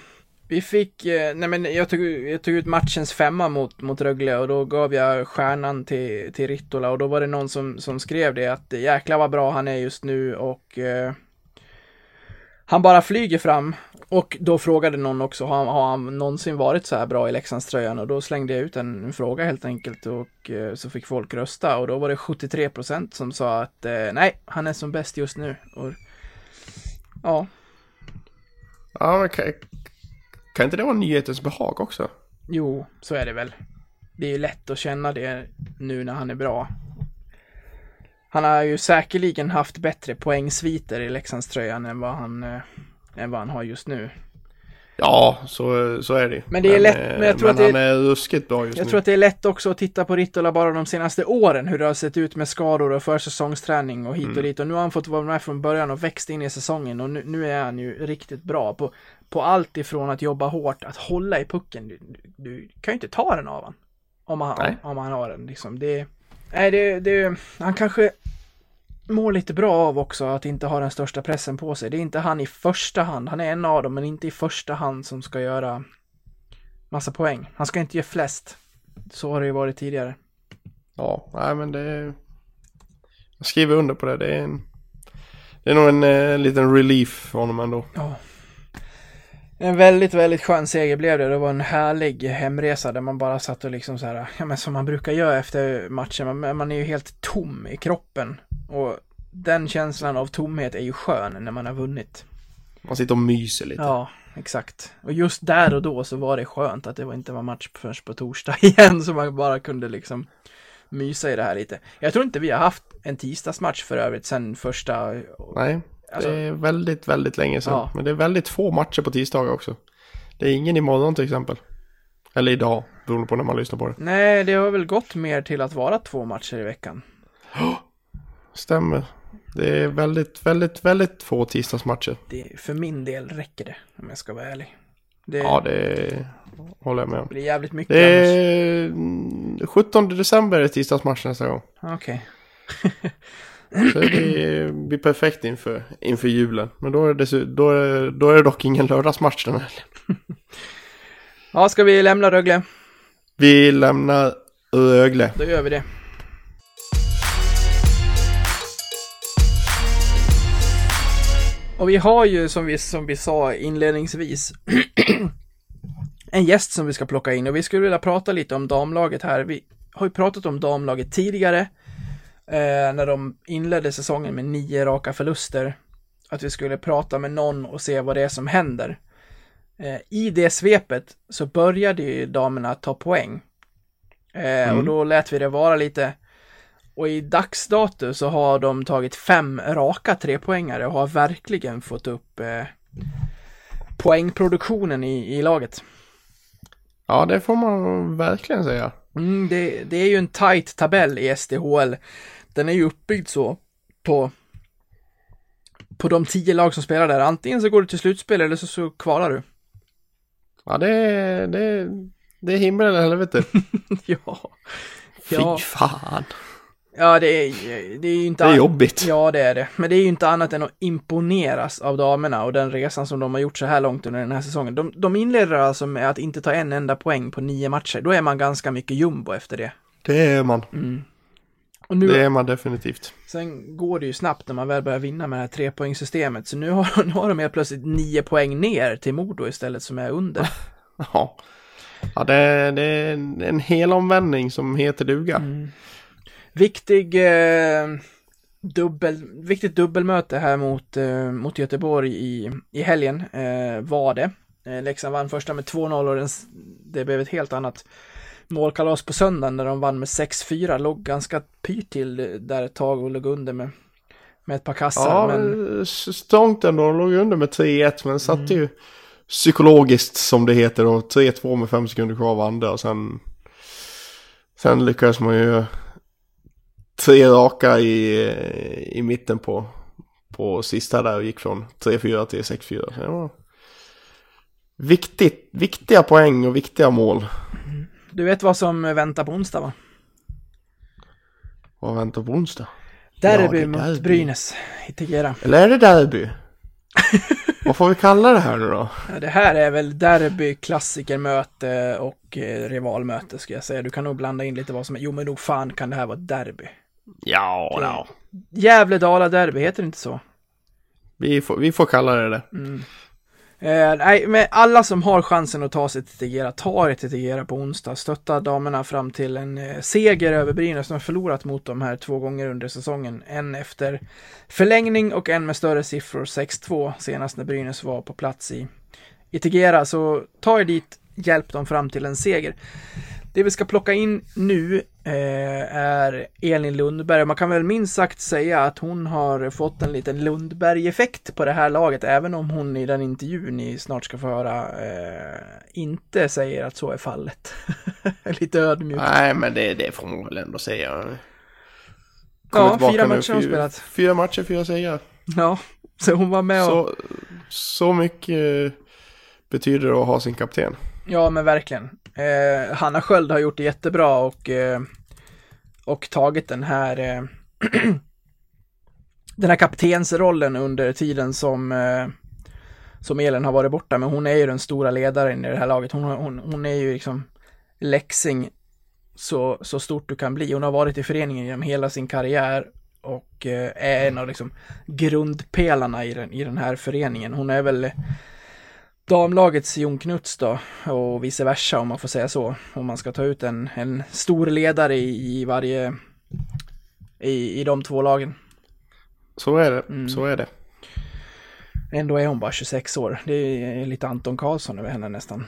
Vi fick, eh, nej men jag tog, jag tog ut matchens femma mot, mot Rögle och då gav jag stjärnan till, till Rittola och då var det någon som, som skrev det att jäklar vad bra han är just nu och eh, han bara flyger fram och då frågade någon också, har, har han någonsin varit så här bra i Leksandströjan? Och då slängde jag ut en, en fråga helt enkelt och eh, så fick folk rösta och då var det 73 procent som sa att eh, nej, han är som bäst just nu. Och, ja, Ja, men kan, kan inte det vara nyhetens behag också? jo, så är det väl. Det är ju lätt att känna det nu när han är bra. Han har ju säkerligen haft bättre poängsviter i Leksandströjan än vad han, eh, än vad han har just nu. Ja, så, så är det Men det är lätt- eh, men jag tror men att det- han är ruskigt bra just Jag nu. tror att det är lätt också att titta på Rittola bara de senaste åren, hur det har sett ut med skador och försäsongsträning och hit och Mm. dit. Och nu har han fått vara med från början och växt in i säsongen och nu, nu är han ju riktigt bra på, på allt ifrån att jobba hårt, att hålla i pucken. Du, du, kan ju inte ta den av han. Om han, om han har den liksom. Det, nej, det, det, han kanske mår lite bra av också att inte ha den största pressen på sig. Det är inte han i första hand. Han är en av dem, men inte i första hand som ska göra massa poäng. Han ska inte ge flest. Så har det ju varit tidigare. Ja, nej men det... Jag skriver under på det. Det är en... Det är nog en eh, liten relief för honom ändå. Ja. En väldigt, väldigt skön seger blev det. Det var en härlig hemresa där man bara satt och liksom så här, ja men som man brukar göra efter matchen. Man, man är ju helt tom i kroppen. Och den känslan av tomhet är ju skön när man har vunnit. Man sitter och myser lite. Ja, exakt. Och just där och då så var det skönt att det inte var match förrän på torsdag igen, så man bara kunde liksom mysa i det här lite. Jag tror inte vi har haft en tisdagsmatch för övrigt sen första... Nej, Alltså- det är väldigt, väldigt länge sedan. Ja. Men det är väldigt få matcher på tisdagar också. Det är ingen imorgon till exempel. Eller idag, beroende på när man lyssnar på det. Nej, det har väl gått mer till att vara två matcher i veckan. Stämmer. Det är väldigt, väldigt, väldigt få tisdagsmatcher. Det, för min del räcker det, om jag ska vara ärlig. Det, Ja, det håller jag med om. blir jävligt mycket Det är mm, 17 december är tisdagsmatch nästa gång. Okej. Så det blir perfekt inför, inför julen. Men då är, det, då, är, då är det dock ingen lördagsmatch den här. Ja, ska vi lämna Rögle? Vi lämnar Rögle. Då gör vi det. Och vi har ju som vi, som vi sa inledningsvis en gäst som vi ska plocka in och vi skulle vilja prata lite om damlaget här. Vi har ju pratat om damlaget tidigare eh, när de inledde säsongen med nio raka förluster. Att vi skulle prata med någon och se vad det är som händer. Eh, I det svepet så började ju damerna ta poäng. Eh, Och då lät vi det vara lite. Och i dagsdato så har de tagit fem raka trepoängare och har verkligen fått upp eh, poängproduktionen i, i laget. Ja, det får man verkligen säga. Mm, det, det är ju en tight tabell i SDHL. Den är ju uppbyggd så på på de tio lag som spelar där. Antingen så går du till slutspel eller så, så kvalar du. Ja, det är, det är, det är himmel eller helvete. ja. Fy Ja. fan. Ja, det är, det är ju inte... Det är jobbigt. Ja, det är det. Men det är ju inte annat än att imponeras av damerna och den resan som de har gjort så här långt under den här säsongen. De, de inleder alltså med att inte ta en enda poäng på nio matcher. Då är man ganska mycket jumbo efter det. Det är man. Och nu, Det är man definitivt. sen går det ju snabbt när man väl börjar vinna med det här trepoängssystemet. Så nu har, nu har de helt plötsligt nio poäng ner till Modo istället som är under. Ja. Ja, det, det är en, hel omvändning som heter duga. Viktig eh, dubbel, viktigt dubbelmöte här mot, eh, mot Göteborg i, i helgen eh, var det. Eh, Leksand vann första med 2-0 och den, det blev ett helt annat målkalas på söndagen när de vann med 6-4. Låg ganska pyrt till där ett tag och låg under med, med ett par kassar. Ja, men, strångt ändå. De låg under med 3-1 men satte ju psykologiskt som det heter då. 3-2 med 5 sekunder kvar av andra och sen... Sen lyckades man ju tre raka i, i mitten på, på sista där och gick från 3-4 till 6-4. Så det var viktigt, viktiga poäng och viktiga mål. Du vet vad som väntar på onsdag va? Vad väntar på onsdag? Derby är mot derby. Brynäs i Tegera. Eller är det derby? Vad får vi kalla det här nu då? Ja, det här är väl derby, klassikermöte och eh, rivalmöte ska jag säga. Du kan nog blanda in lite vad som är. Jo, men nog fan kan det här vara derby. Ja, ja. Gävle-Dala derby, heter det inte så? Vi får, vi får kalla det det. Eh, nej, men alla som har chansen att ta sig till Tegera, ta er till Tegera på onsdag. Stötta damerna fram till en eh, seger över Brynäs. som har förlorat mot dem här två gånger under säsongen. En efter förlängning och en med större siffror, 6-2, senast när Brynäs var på plats i, i Tegera. Så ta er dit, hjälp dem fram till en seger. Det vi ska plocka in nu eh, är Elin Lundberg. Man kan väl minst sagt säga att hon har fått en liten Lundberg-effekt på det här laget, även om hon i den intervjun ni snart ska få höra eh, inte säger att så är fallet. Lite ödmjukt. Nej, men det, det får man väl ändå säga. Ja, fyra matcher har hon spelat. Fyra matcher, fyra segrar. Ja, så hon var med och... Så, så mycket eh, betyder det att ha sin kapten. Ja, men verkligen. Eh, Hanna Sköld har gjort det jättebra och, eh, och tagit den här eh, den här kaptensrollen under tiden som eh, som Elin har varit borta, men hon är ju den stora ledaren i det här laget. Hon, hon, hon är ju liksom Leksing så, så stort du kan bli. Hon har varit i föreningen genom hela sin karriär och eh, är en av liksom grundpelarna i den, i den här föreningen. Hon är väl damlagets Jon Knuts då och vice versa om man får säga så. Om man ska ta ut en, en stor ledare i, i varje i, i de två lagen. Så är det, Mm. så är det. Ändå är hon bara 26 år. Det är lite Anton Karlsson över henne nästan.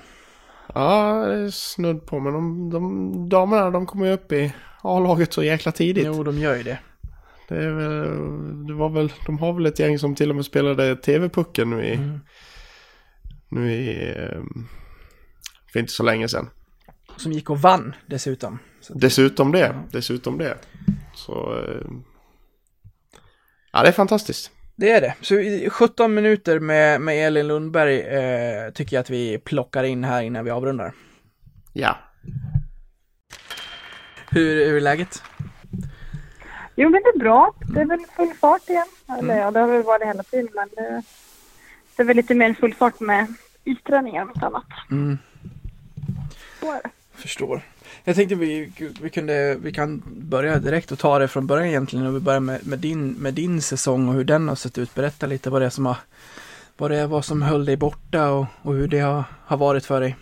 Ja, det är snudd på. Men de, de damerna de kommer ju upp i A-laget så jäkla tidigt. Jo, de gör ju det. Det, är väl, det var väl, de har väl ett gäng som till och med spelade TV-pucken nu i, Mm. Nu i, för inte så länge sedan. Som gick och vann dessutom. Så, Dessutom det, dessutom det. Så, ehm, ja det är fantastiskt. det är det. Så i 17 minuter med, med Elin Lundberg eh, tycker jag att vi plockar in här innan vi avrundar. Ja. Hur, hur är läget? Jo, men det är bra. Det är väl full fart igen. Eller ja, det har väl varit hela tiden, men det, det väl lite mer full fart med isträningar och annat. Mm. Så är det. Förstår. Jag tänkte vi, vi, kunde, vi kan börja direkt och ta det från början egentligen. Och vi börjar med, med, din, med din säsong och hur den har sett ut. Berätta lite vad det är som har vad det är, vad som höll dig borta och, och hur det har, har varit för dig.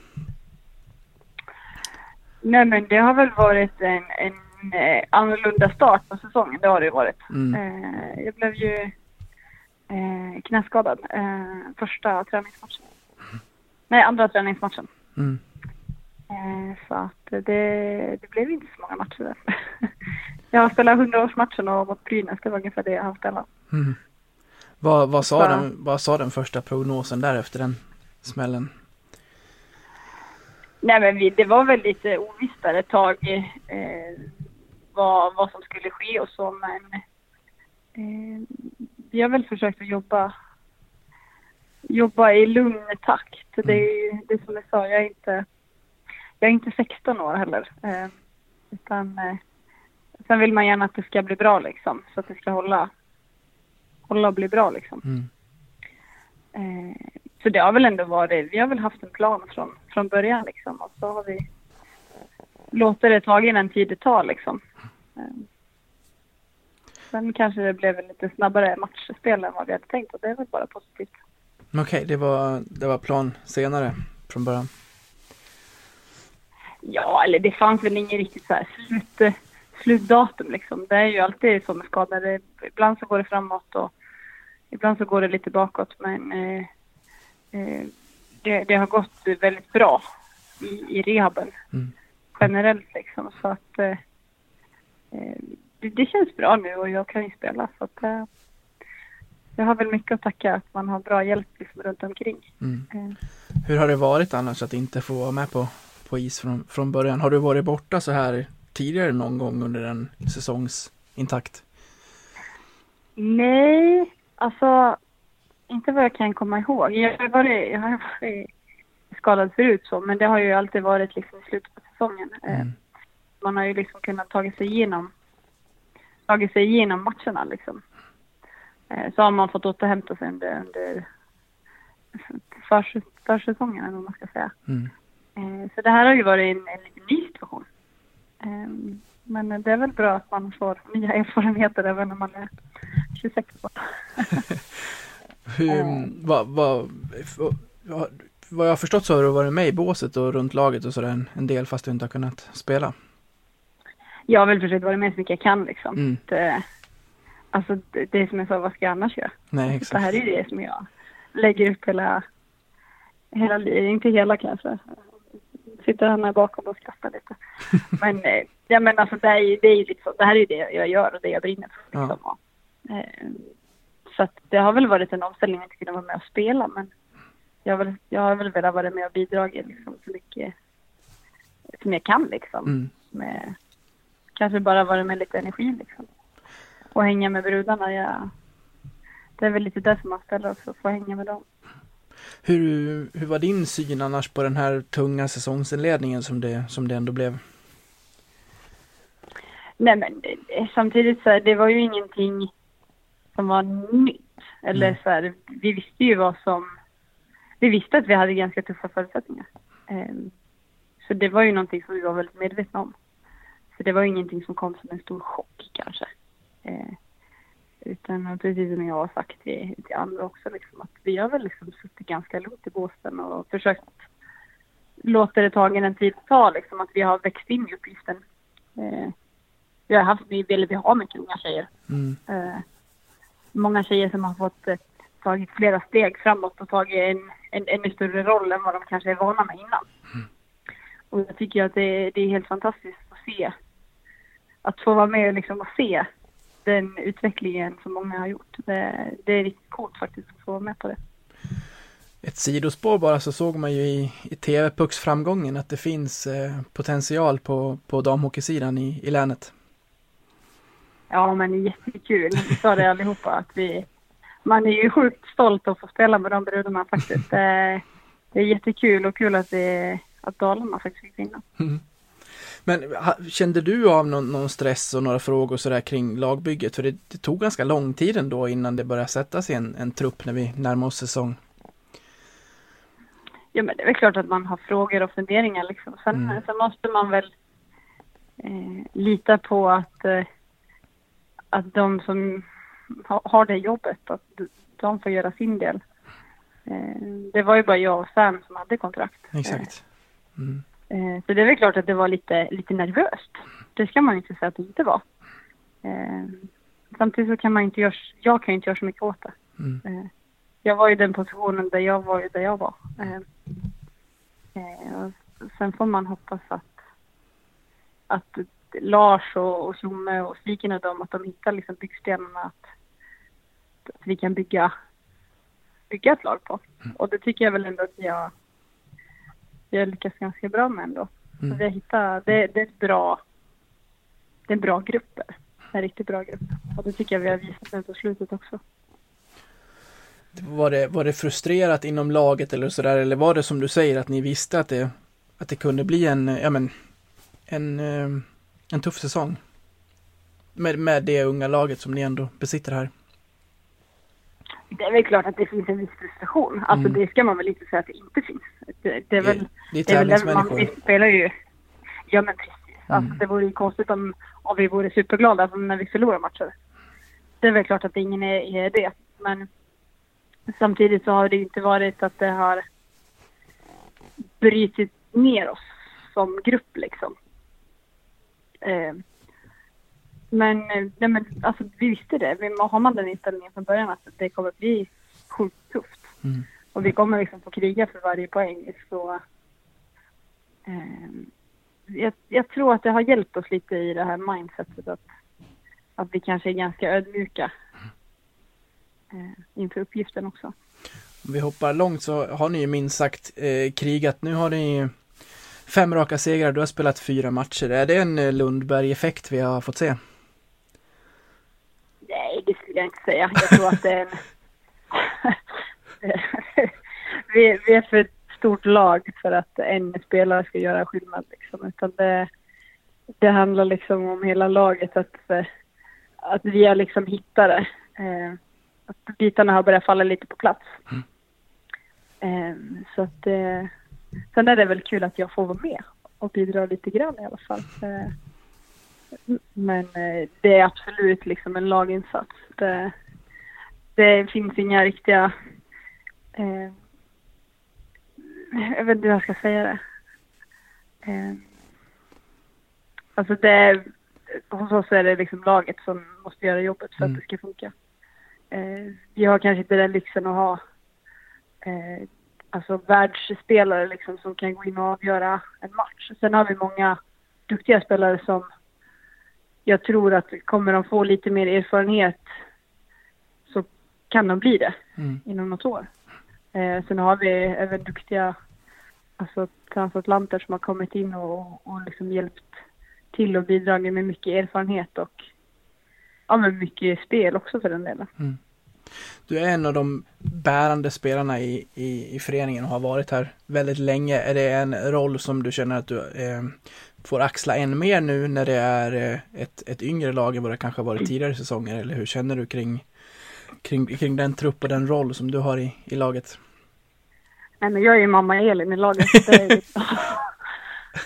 Nej, men det har väl varit en, en eh, annorlunda start på säsongen. Det har det ju varit. Mm. Eh, jag blev ju eh, knäskadad eh, första träningsmatchen. Nej, andra träningsmatchen. Mm. Eh, så att det, det blev inte så många matcher där. jag har spelat 100-årsmatchen och mot Brynäs, det var ungefär det jag har spelat. Mm. Vad, vad, sa Så- den, vad sa den första prognosen där efter den smällen? Nej men vi, det var väl lite ovisst där ett tag eh, vad, vad som skulle ske och så men eh, vi har väl försökt att jobba jobba i lugn takt. Det är ju det som jag sa, jag är inte jag är inte 16 år heller. Eh, utan eh, sen vill man gärna att det ska bli bra liksom så att det ska hålla hålla och bli bra liksom. Mm. Eh, så det har väl ändå varit, vi har väl haft en plan från, från början liksom och så har vi låtit det ta den tid det tar liksom. Eh, sen kanske det blev en lite snabbare matchspel än vad vi hade tänkt och det är väl bara positivt. Okej, det, var, det var plan senare från början. Ja, eller det fanns väl ingen riktigt så här slut, slutdatum liksom. Det är ju alltid så med skador. Ibland så går det framåt och ibland så går det lite bakåt. Men eh, eh, det, det har gått väldigt bra i, i rehaben Mm. generellt liksom. Så att eh, eh, det, känns bra nu och jag kan ju spela. Så att, eh, jag har väl mycket att tacka att man har bra hjälp liksom, runt omkring. Mm. Eh, Hur har det varit annars att inte få vara med på, på is från, från början? Har du varit borta så här tidigare någon gång under en säsongs intakt? Nej, alltså inte vad jag kan komma ihåg. Jag har varit, jag har varit skadad förut så, men det har ju alltid varit liksom i slutet på säsongen. Eh, Mm. Man har ju liksom kunnat tagit sig igenom, tagit sig igenom matcherna liksom. Eh, Så har man fått återhämta sig under, under förs, försäsongen eller vad man ska säga. Mm. Eh, Så det här har ju varit en, en lite ny situation. Eh, Men det är väl bra att man får nya erfarenheter även när man är 26 år. Hur, vad, vad, vad, vad jag har förstått så har du varit med i båset och runt laget och sådär en, en del fast du inte har kunnat spela. Jag har väl försökt vara med så mycket jag kan liksom. Mm. Det, alltså det, det är som jag sa, vad ska jag annars göra? Nej, Det exakt. här är det som jag lägger upp hela, hela inte hela kanske. Sitter han här bakom och skrattar lite. Men, eh, ja men alltså det är det är så, det här är det jag gör och det jag brinner för liksom. Och, eh, så att det har väl varit en omställning att inte kunna vara med och spela men jag har väl, jag har väl velat vara med och bidra liksom så mycket som jag kan liksom. Mm. Med, kanske bara vara med lite energi liksom. Och hänga med brudarna. Jag, det är väl lite det som man ställer också, få hänga med dem. Hur, hur var din syn annars på den här tunga säsongsinledningen som det, som det ändå blev? Nej men det, samtidigt så här, det var ju ingenting som var nytt. Eller Mm. så här, vi visste ju vad som... Vi visste att vi hade ganska tuffa förutsättningar. Ehm, så det var ju någonting som vi var väldigt medvetna om. Så det var ingenting som kom som en stor chock kanske. Ehm, utan precis som jag har sagt till, till andra också, liksom, att vi har väl liksom suttit ganska lugnt i båten och försökt låta det ta en tid att ta, liksom, att vi har växt in i uppgiften. Ehm, vi har haft, vi, eller vi har mycket unga tjejer. Mm. Eh, många tjejer som har fått ett tagit flera steg framåt och tagit en, en ännu större roll än vad de kanske är vana med innan. Och jag tycker att det, det är helt fantastiskt att se. Att få vara med och, liksom och se den utvecklingen som många har gjort. Det, det är riktigt coolt faktiskt att få vara med på det. Ett sidospår bara så såg man ju i, i TV-pucksframgången att det finns eh, potential på, på damhockeysidan i, i länet. Ja, men jättekul. Vi sa det allihopa att vi... Man är ju sjukt stolt att få spela med de brudarna faktiskt. Det, det är jättekul och kul att, det, att Dalarna faktiskt fick vinna. Mm. Men kände du av någon, någon, stress och några frågor sådär kring lagbygget? För det, det, tog ganska lång tid ändå innan det började sätta sig en, en trupp när vi närmar oss säsong. Ja, men det är väl klart att man har frågor och funderingar liksom. Sen, mm. sen måste man väl eh, lita på att, eh, att de som ha, har det jobbet, att de får göra sin del. Eh, det var ju bara jag och Sam som hade kontrakt. Exakt. Mm. Eh, så det är väl klart att det var lite, lite nervöst. Det ska man inte säga att det inte var. Eh, samtidigt så kan man inte göra, jag kan inte göra så mycket åt det. Mm. Eh, jag var i den positionen där jag var där jag var. sen får man hoppas att, att Lars och, och Tjomme och Stigen och dem, att de hittar liksom byggstenarna att, att vi kan bygga, bygga ett lag på. Mm. Och det tycker jag väl ändå att vi har vi har lyckats ganska bra med ändå. Mm. vi har hittat, det, det, är ett bra, det är en bra grupp. En riktigt bra grupp. Och det tycker jag vi har visat nu på slutet också. Var det, var det frustrerat inom laget eller sådär, eller var det som du säger att ni visste att det, att det kunde bli en, ja men, en, eh, en tuff säsong? Med, med det unga laget som ni ändå besitter här. Det är väl klart att det finns en viss frustration. Alltså mm. det ska man väl inte säga att det inte finns. Det, det är väl... Det är tävlingsmänniskor. Man spelar ju... Ja men precis. Mm. Alltså det vore ju konstigt om, om vi vore superglada när vi förlorar matcher. Det är väl klart att ingen är, är det. Men samtidigt så har det inte varit att det har brutit ner oss som grupp liksom. Eh, men, nej men alltså, vi visste det. Har man den inställningen från början att det kommer bli sjukt tufft. Mm. Och vi kommer liksom få kriga för varje poäng. Så, eh, jag, jag, tror att det har hjälpt oss lite i det här mindsetet att, att vi kanske är ganska ödmjuka eh, inför uppgiften också. Om vi hoppar långt så har ni ju minst sagt eh, krigat. Nu har ni fem raka segrar, du har spelat fyra matcher. Är det en eh, Lundberg-effekt vi har fått se? Nej, det skulle jag inte säga. Jag tror att det är en... vi, vi är för ett stort lag för att en spelare ska göra skillnad liksom. Utan det, det handlar liksom om hela laget att, att vi har liksom hittat det. Eh, att bitarna har börjat falla lite på plats. Mm. Eh, så att eh, sen är det väl kul att jag får vara med och bidra lite grann i alla fall. Men eh, det är absolut liksom en laginsats. Det, det finns inga riktiga... Eh, jag vet inte hur jag ska säga det. Eh, alltså det... Hos oss är det liksom laget som måste göra jobbet för mm. att det ska funka. Eh, vi har kanske inte den lyxen att ha eh, alltså världsspelare liksom som kan gå in och avgöra en match. Sen har vi många duktiga spelare som jag tror att kommer de få lite mer erfarenhet så kan de bli det mm. inom något år. Eh, sen har vi även duktiga alltså, transatlanter som har kommit in och, och liksom hjälpt till och bidragit med mycket erfarenhet och ja, men mycket spel också för den delen. Mm. Du är en av de bärande spelarna i, i, i föreningen och har varit här väldigt länge. Är det en roll som du känner att du eh, får axla än mer nu när det är eh, ett, ett yngre lag än vad det kanske varit tidigare säsonger? Eller hur känner du kring, kring, kring den trupp och den roll som du har i, i laget? Nej, men jag är ju mamma Elin i laget.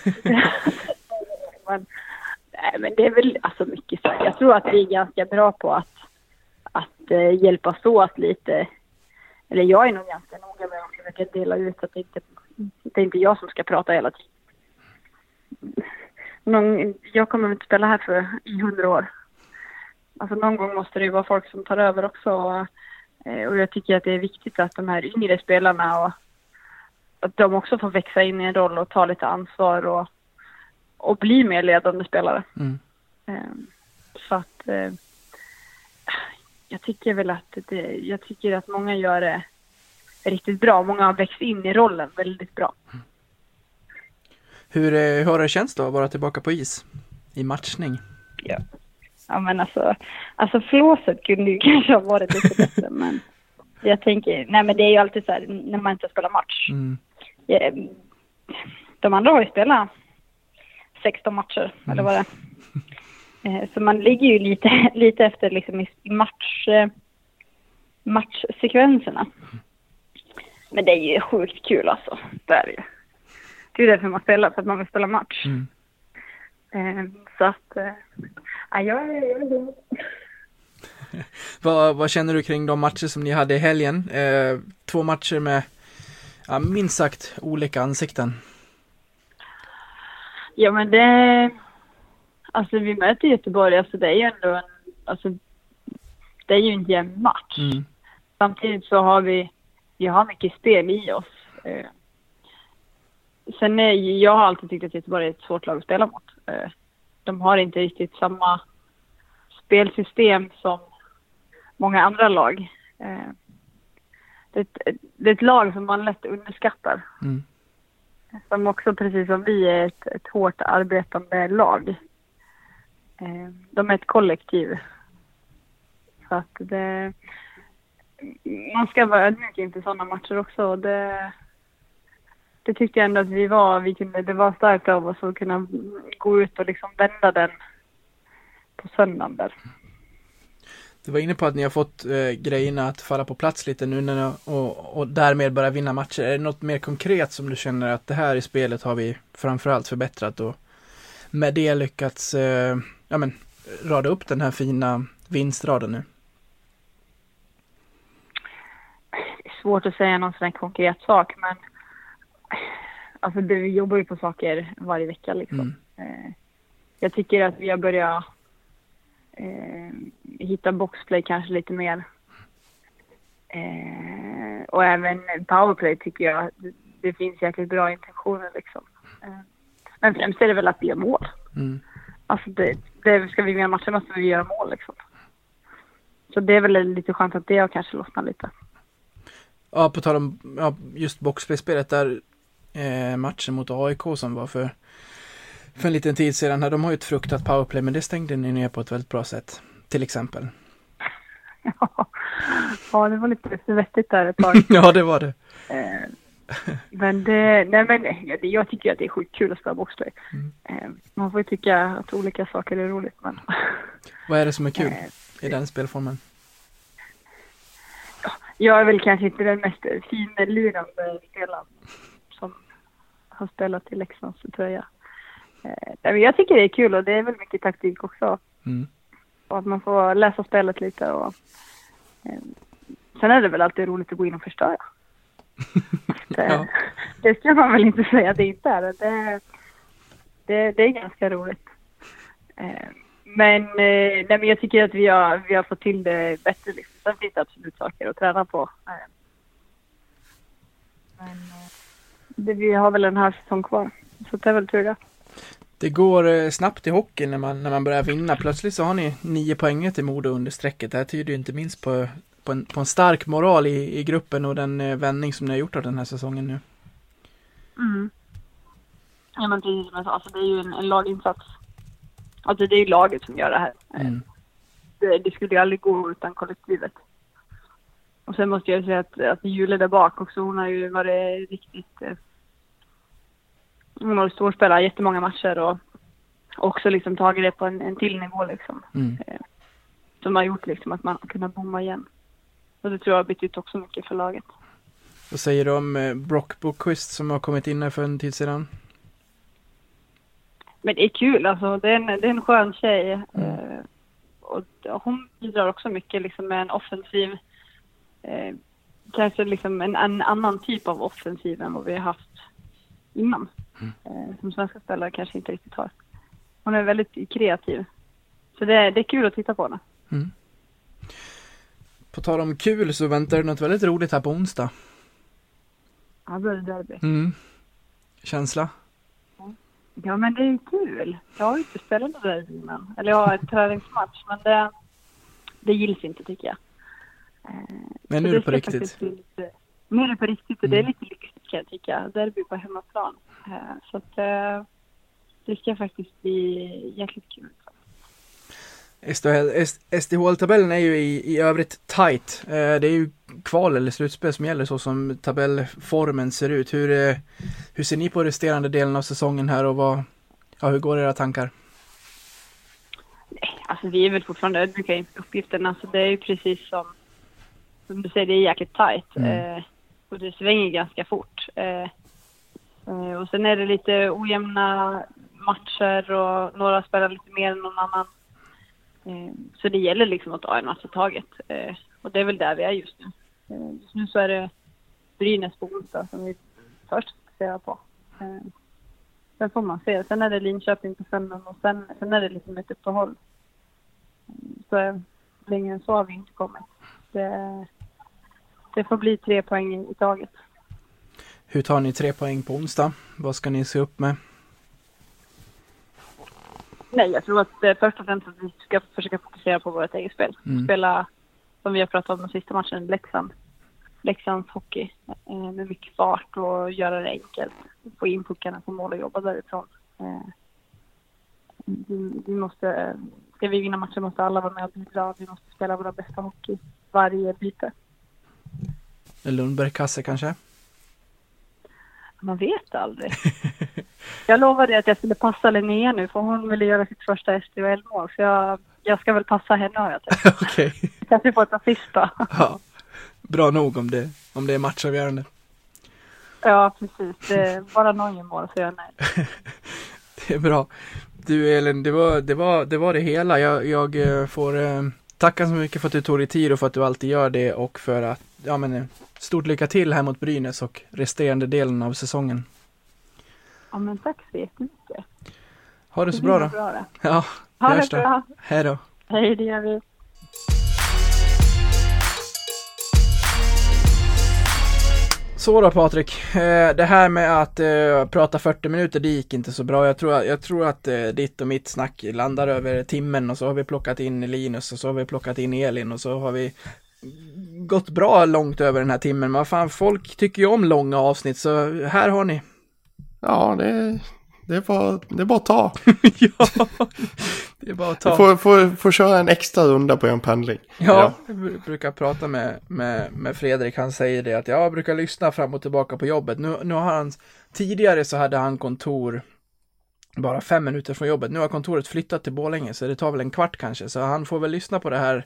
men, nej, men det är väl alltså mycket så. Jag tror att vi är ganska bra på att, att uh, hjälpas åt lite. Eller jag är nog ganska noga med att försöka dela ut att det inte det är inte jag som ska prata hela tiden någon, jag kommer inte spela här för i hundra år. Alltså någon gång måste det ju vara folk som tar över också och Eh, och jag tycker att det är viktigt att de här yngre spelarna och att de också får växa in i en roll och ta lite ansvar och, och bli mer ledande spelare. Mm. Eh, så att eh, jag tycker väl att det, jag tycker att många gör det riktigt bra. Många har växt in i rollen väldigt bra. Hur, eh, hur har det känts då att vara tillbaka på is i matchning? Ja. Ja men alltså, alltså flåset kunde ju kanske ha varit lite bättre men jag tänker, nej men det är ju alltid så här när man inte spelar match. Mm. Ja, De andra har ju spelat 16 matcher eller vad det är. Eh, Så man ligger ju lite, lite efter liksom i match, eh, matchsekvenserna. Men det är ju sjukt kul alltså, det är ju. Det är därför man spelar, för att man vill spela match. Mm. Eh, Så att, ja, jag är, jag är glad. Vad, vad känner du kring de matcher som ni hade i helgen? Eh, två matcher med ja, minst sagt olika ansikten. Ja men det, alltså vi möter Göteborg, alltså det är ju ändå en, alltså det är ju en jämn match. Mm. Samtidigt så har vi, vi har mycket spel i oss. Eh, Sen är, jag har alltid tyckt att Göteborg är ett svårt lag att spela mot. Eh, De har inte riktigt samma spelsystem som många andra lag. Eh, Det är ett, det är ett lag som man lätt underskattar. Mm. Som också, precis som vi, är ett, ett hårt arbetande lag. Eh, de är ett kollektiv. Så att det... Man ska vara ödmjuk inför sådana matcher också. och Det, det tyckte jag ändå att vi var. Vi kunde, det var starkt av oss att kunna gå ut och liksom vända den på söndagen där. Du var inne på att ni har fått eh, grejerna att falla på plats lite nu när, ni- och, och därmed börja vinna matcher. Är det något mer konkret som du känner att det här i spelet har vi framförallt förbättrat och med det lyckats eh, ja, men, rada upp den här fina vinstraden nu? Det är svårt att säga någon sån här konkret sak men alltså vi jobbar ju på saker varje vecka liksom. Mm. Eh, jag tycker att vi har börjat eh, hitta boxplay kanske lite mer. Eh, och även powerplay tycker jag. Det, det finns jäkligt bra intentioner liksom. Eh, men främst är det väl att vi gör mål. Mm. Alltså det, det, ska vi vinna matcher måste vi göra mål liksom. Så det är väl lite skönt att det har kanske lossnat lite. Ja, på tal om ja, just boxplay-spelet där eh, matchen mot AIK som var för, för en liten tid sedan. här, De har ju ett fruktat powerplay men det stängde ni ner på ett väldigt bra sätt. Till exempel. ja, det var lite svettigt där ett tag. ja, det var det. Eh, men det, nej men jag tycker att det är sjukt kul att spela boxplay. Eh, man får ju tycka att olika saker är roligt men Vad är det som är kul Eh, i den spelformen? jag är väl kanske inte den mest finlirande spelaren som har spelat i Leksands tröja. Eh, nej, men jag tycker det är kul och det är väl mycket taktik också. Mm. Och att man får läsa spelet lite och sen är det väl alltid roligt att gå in och förstöra. Det, Ja. det ska man väl inte säga att det inte är. Det, det, det är ganska roligt. Eh, men, eh, nej, men jag tycker att vi har, vi har fått till det bättre. Liksom. Sen finns det absolut saker att träna på. Eh, men det, vi har väl en halv säsong kvar. Så det är väl tur det. Det går snabbt i hockey när man, när man börjar vinna. Plötsligt så har ni nio poäng till Modo under strecket. Det här tyder ju inte minst på, på, en, på en stark moral i, i gruppen och den eh, vändning som ni har gjort av den här säsongen nu. Mm. Ja men precis som jag sa, alltså, det är ju en, en laginsats. Alltså det är ju laget som gör det här. Mm. Det, det skulle ju aldrig gå utan kollektivet. Och sen måste jag säga att, att Julia där bak också, hon har ju varit riktigt... Eh, hon har storspelat jättemånga matcher och också liksom tagit det på en, en till nivå liksom. Mm. Som har gjort liksom att man har kunnat bomma igen. Och det tror jag har betytt också mycket för laget. Vad säger du om eh, Brock Bokvist som har kommit in här för en tid sedan? Men det är kul alltså. Det är en, det är en skön tjej. Eh, och hon bidrar också mycket liksom med en offensiv, eh, kanske liksom en, en annan typ av offensiv än vad vi har haft innan. Eh, som svenska spelare kanske inte riktigt har. Hon är väldigt kreativ. Så det, är- det är kul att titta på henne. På tal om kul så väntar det något väldigt roligt här på onsdag. Ja, derby. Mm. Känsla? Ja, men det är ju kul. Jag har ju inte spelat något derby innan. Eller jag har en träningsmatch, men det, det gills inte tycker jag. Eh, Men nu är det på riktigt. Lite, nu är det på riktigt och det är Mm. lite lyxigt kan jag tycka. Derby på hemmaplan. Eh, Så att eh, det ska faktiskt bli jäkligt kul. SDHL-tabellen är ju i, i övrigt tight. Eh, det är ju kval eller slutspel som gäller så som tabellformen ser ut. Hur, eh, hur ser ni på resterande delen av säsongen här och vad, ja, hur går era tankar? Nej, alltså vi är väl fortfarande ödmjuka inför uppgiften. Alltså det är ju precis som, som du säger, det är jäkligt tajt. Mm. Eh, och det svänger ganska fort. Eh, eh, och sen är det lite ojämna matcher och några spelar lite mer än någon annan. Eh, så det gäller liksom att ta en match i taget. Eh, och det är väl där vi är just nu. Eh, just nu så är det Brynäs på onsdag som vi först fokuserar på. Sen får man se. Sen är det Linköping på söndagen och sen, sen är det liksom ett uppehåll. Mm, så längre än så har vi inte kommit. Det, det får bli tre poäng i taget. Hur tar ni tre poäng på onsdag? Vad ska ni se upp med? Nej, jag tror att eh, först och främst att vi ska försöka fokusera på vårt eget spel. Mm. Spela, som vi har pratat om den sista matchen, Leksand. Leksands hockey eh, med mycket fart och göra det enkelt. Få in puckarna på mål och jobba därifrån. Eh, vi, vi måste, ska vi vinna matchen måste alla vara med och bidra. Vi måste spela våra bästa hockey varje byte. Lundberg-kasse kanske? Man vet aldrig. Jag lovade att jag skulle passa Linnea nu för hon ville göra sitt första SDHL-mål. Så jag, jag ska väl passa henne har jag tänkt. Okej. Kanske få ett assist då. Ja. Bra nog om det, om det är matchavgörande. Ja, precis. Det är bara Neuer mål så är jag nöjd. Det är bra. Du Elin, det var det, var, det, var det hela. Jag, jag eh, får eh, tacka så mycket för att du tog dig tid och för att du alltid gör det och för att, ja men eh, stort lycka till här mot Brynäs och resterande delen av säsongen. Ja, men tack så jättemycket. Ha det så bra då. bra det. Ja, Ha vi hörs det då. bra. Hej då. Hej, det gör vi. Så då Patrik, eh, det här med att eh, prata 40 minuter, det gick inte så bra. Jag tror, jag tror att eh, ditt och mitt snack landar över timmen och så har vi plockat in Linus och så har vi plockat in Elin och så har vi gått bra långt över den här timmen. Men vad fan, folk tycker ju om långa avsnitt så här har ni. Ja, det, det, är bara, det är bara att ta. ja, det är bara att ta. Du får, får, får köra en extra runda på en pendling. Ja, jag br- brukar prata med, med, med Fredrik, han säger det att jag brukar lyssna fram och tillbaka på jobbet. Nu, nu har han, tidigare så hade han kontor bara fem minuter från jobbet. Nu har kontoret flyttat till Borlänge så det tar väl en kvart kanske. Så han får väl lyssna på det här,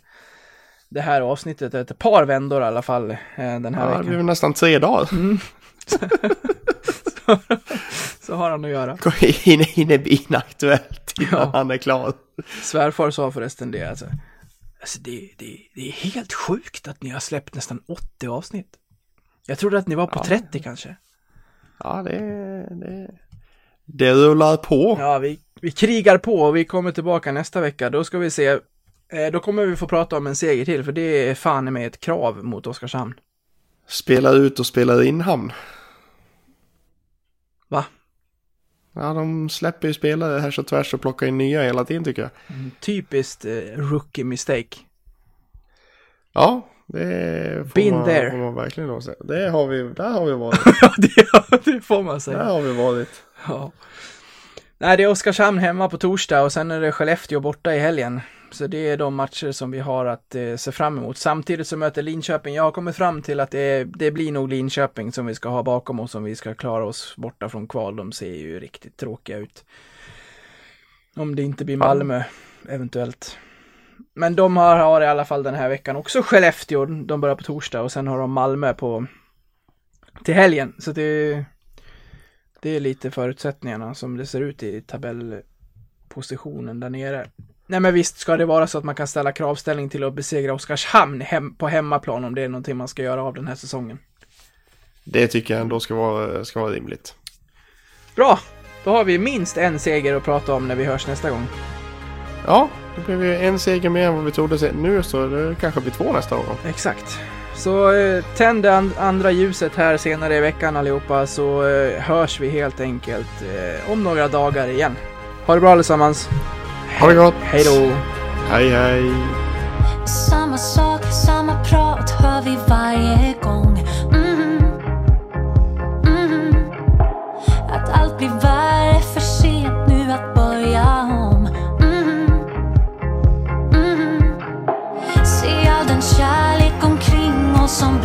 det här avsnittet ett par vändor i alla fall eh, den här Ja, det veckan. blir nästan tre dagar. Så har han att göra. Hinner hinner bli inaktuellt innan Ja. han är klar. Svärfar sa förresten det alltså. Alltså det, det, det är helt sjukt att ni har släppt nästan 80 avsnitt. Jag trodde att ni var på Ja. 30 kanske. Ja, det, det, det rullar på. Ja, vi, vi krigar på och vi kommer tillbaka nästa vecka. Då ska vi se. Eh, då kommer vi få prata om en seger till, för det är fan med ett krav mot Oskarshamn. Spelar ut och spelar in hamn. Va? Ja, de släpper ju spelare här så tvärs och plockar in nya hela tiden tycker jag. Typiskt eh, rookie mistake. Ja, det får, Been man, there. får man verkligen lov säga. Det har vi, där har vi varit. Ja, det, det får man där säga. har vi varit. Ja. Nej, det är Oskarshamn hemma på torsdag och sen är det Skellefteå borta i helgen. Så det är de matcher som vi har att eh, se fram emot. Samtidigt så möter Linköping. Jag har kommit fram till att det, det blir nog Linköping som vi ska ha bakom oss om vi ska klara oss borta från kval. De ser ju riktigt tråkiga ut. Om det inte blir Malmö, eventuellt. Men de har, har i alla fall den här veckan också Skellefteå. De börjar på torsdag och sen har de Malmö på till helgen. Så det det är lite förutsättningarna som det ser ut i tabellpositionen där nere. Nej men visst ska det vara så att man kan ställa kravställning till att besegra Oskarshamn hem, på hemmaplan om det är någonting man ska göra av den här säsongen. Det tycker jag ändå ska vara, ska vara rimligt. Bra! Då har vi minst en seger att prata om när vi hörs nästa gång. Ja, Det blev ju en seger mer än vad vi trodde nu så det kanske blir två nästa gång. Exakt. Så eh, tänd det and- andra ljuset här senare i veckan allihopa så eh, hörs vi helt enkelt eh, om några dagar igen. Ha det bra allesammans. Ha det gott! Hej då! Hej hej! Samma sak, samma prat hör vi varje gång Mhm. Mhm. Att allt blir värre, för sent nu att börja om. Mhm. Se all den kärlek omkring oss som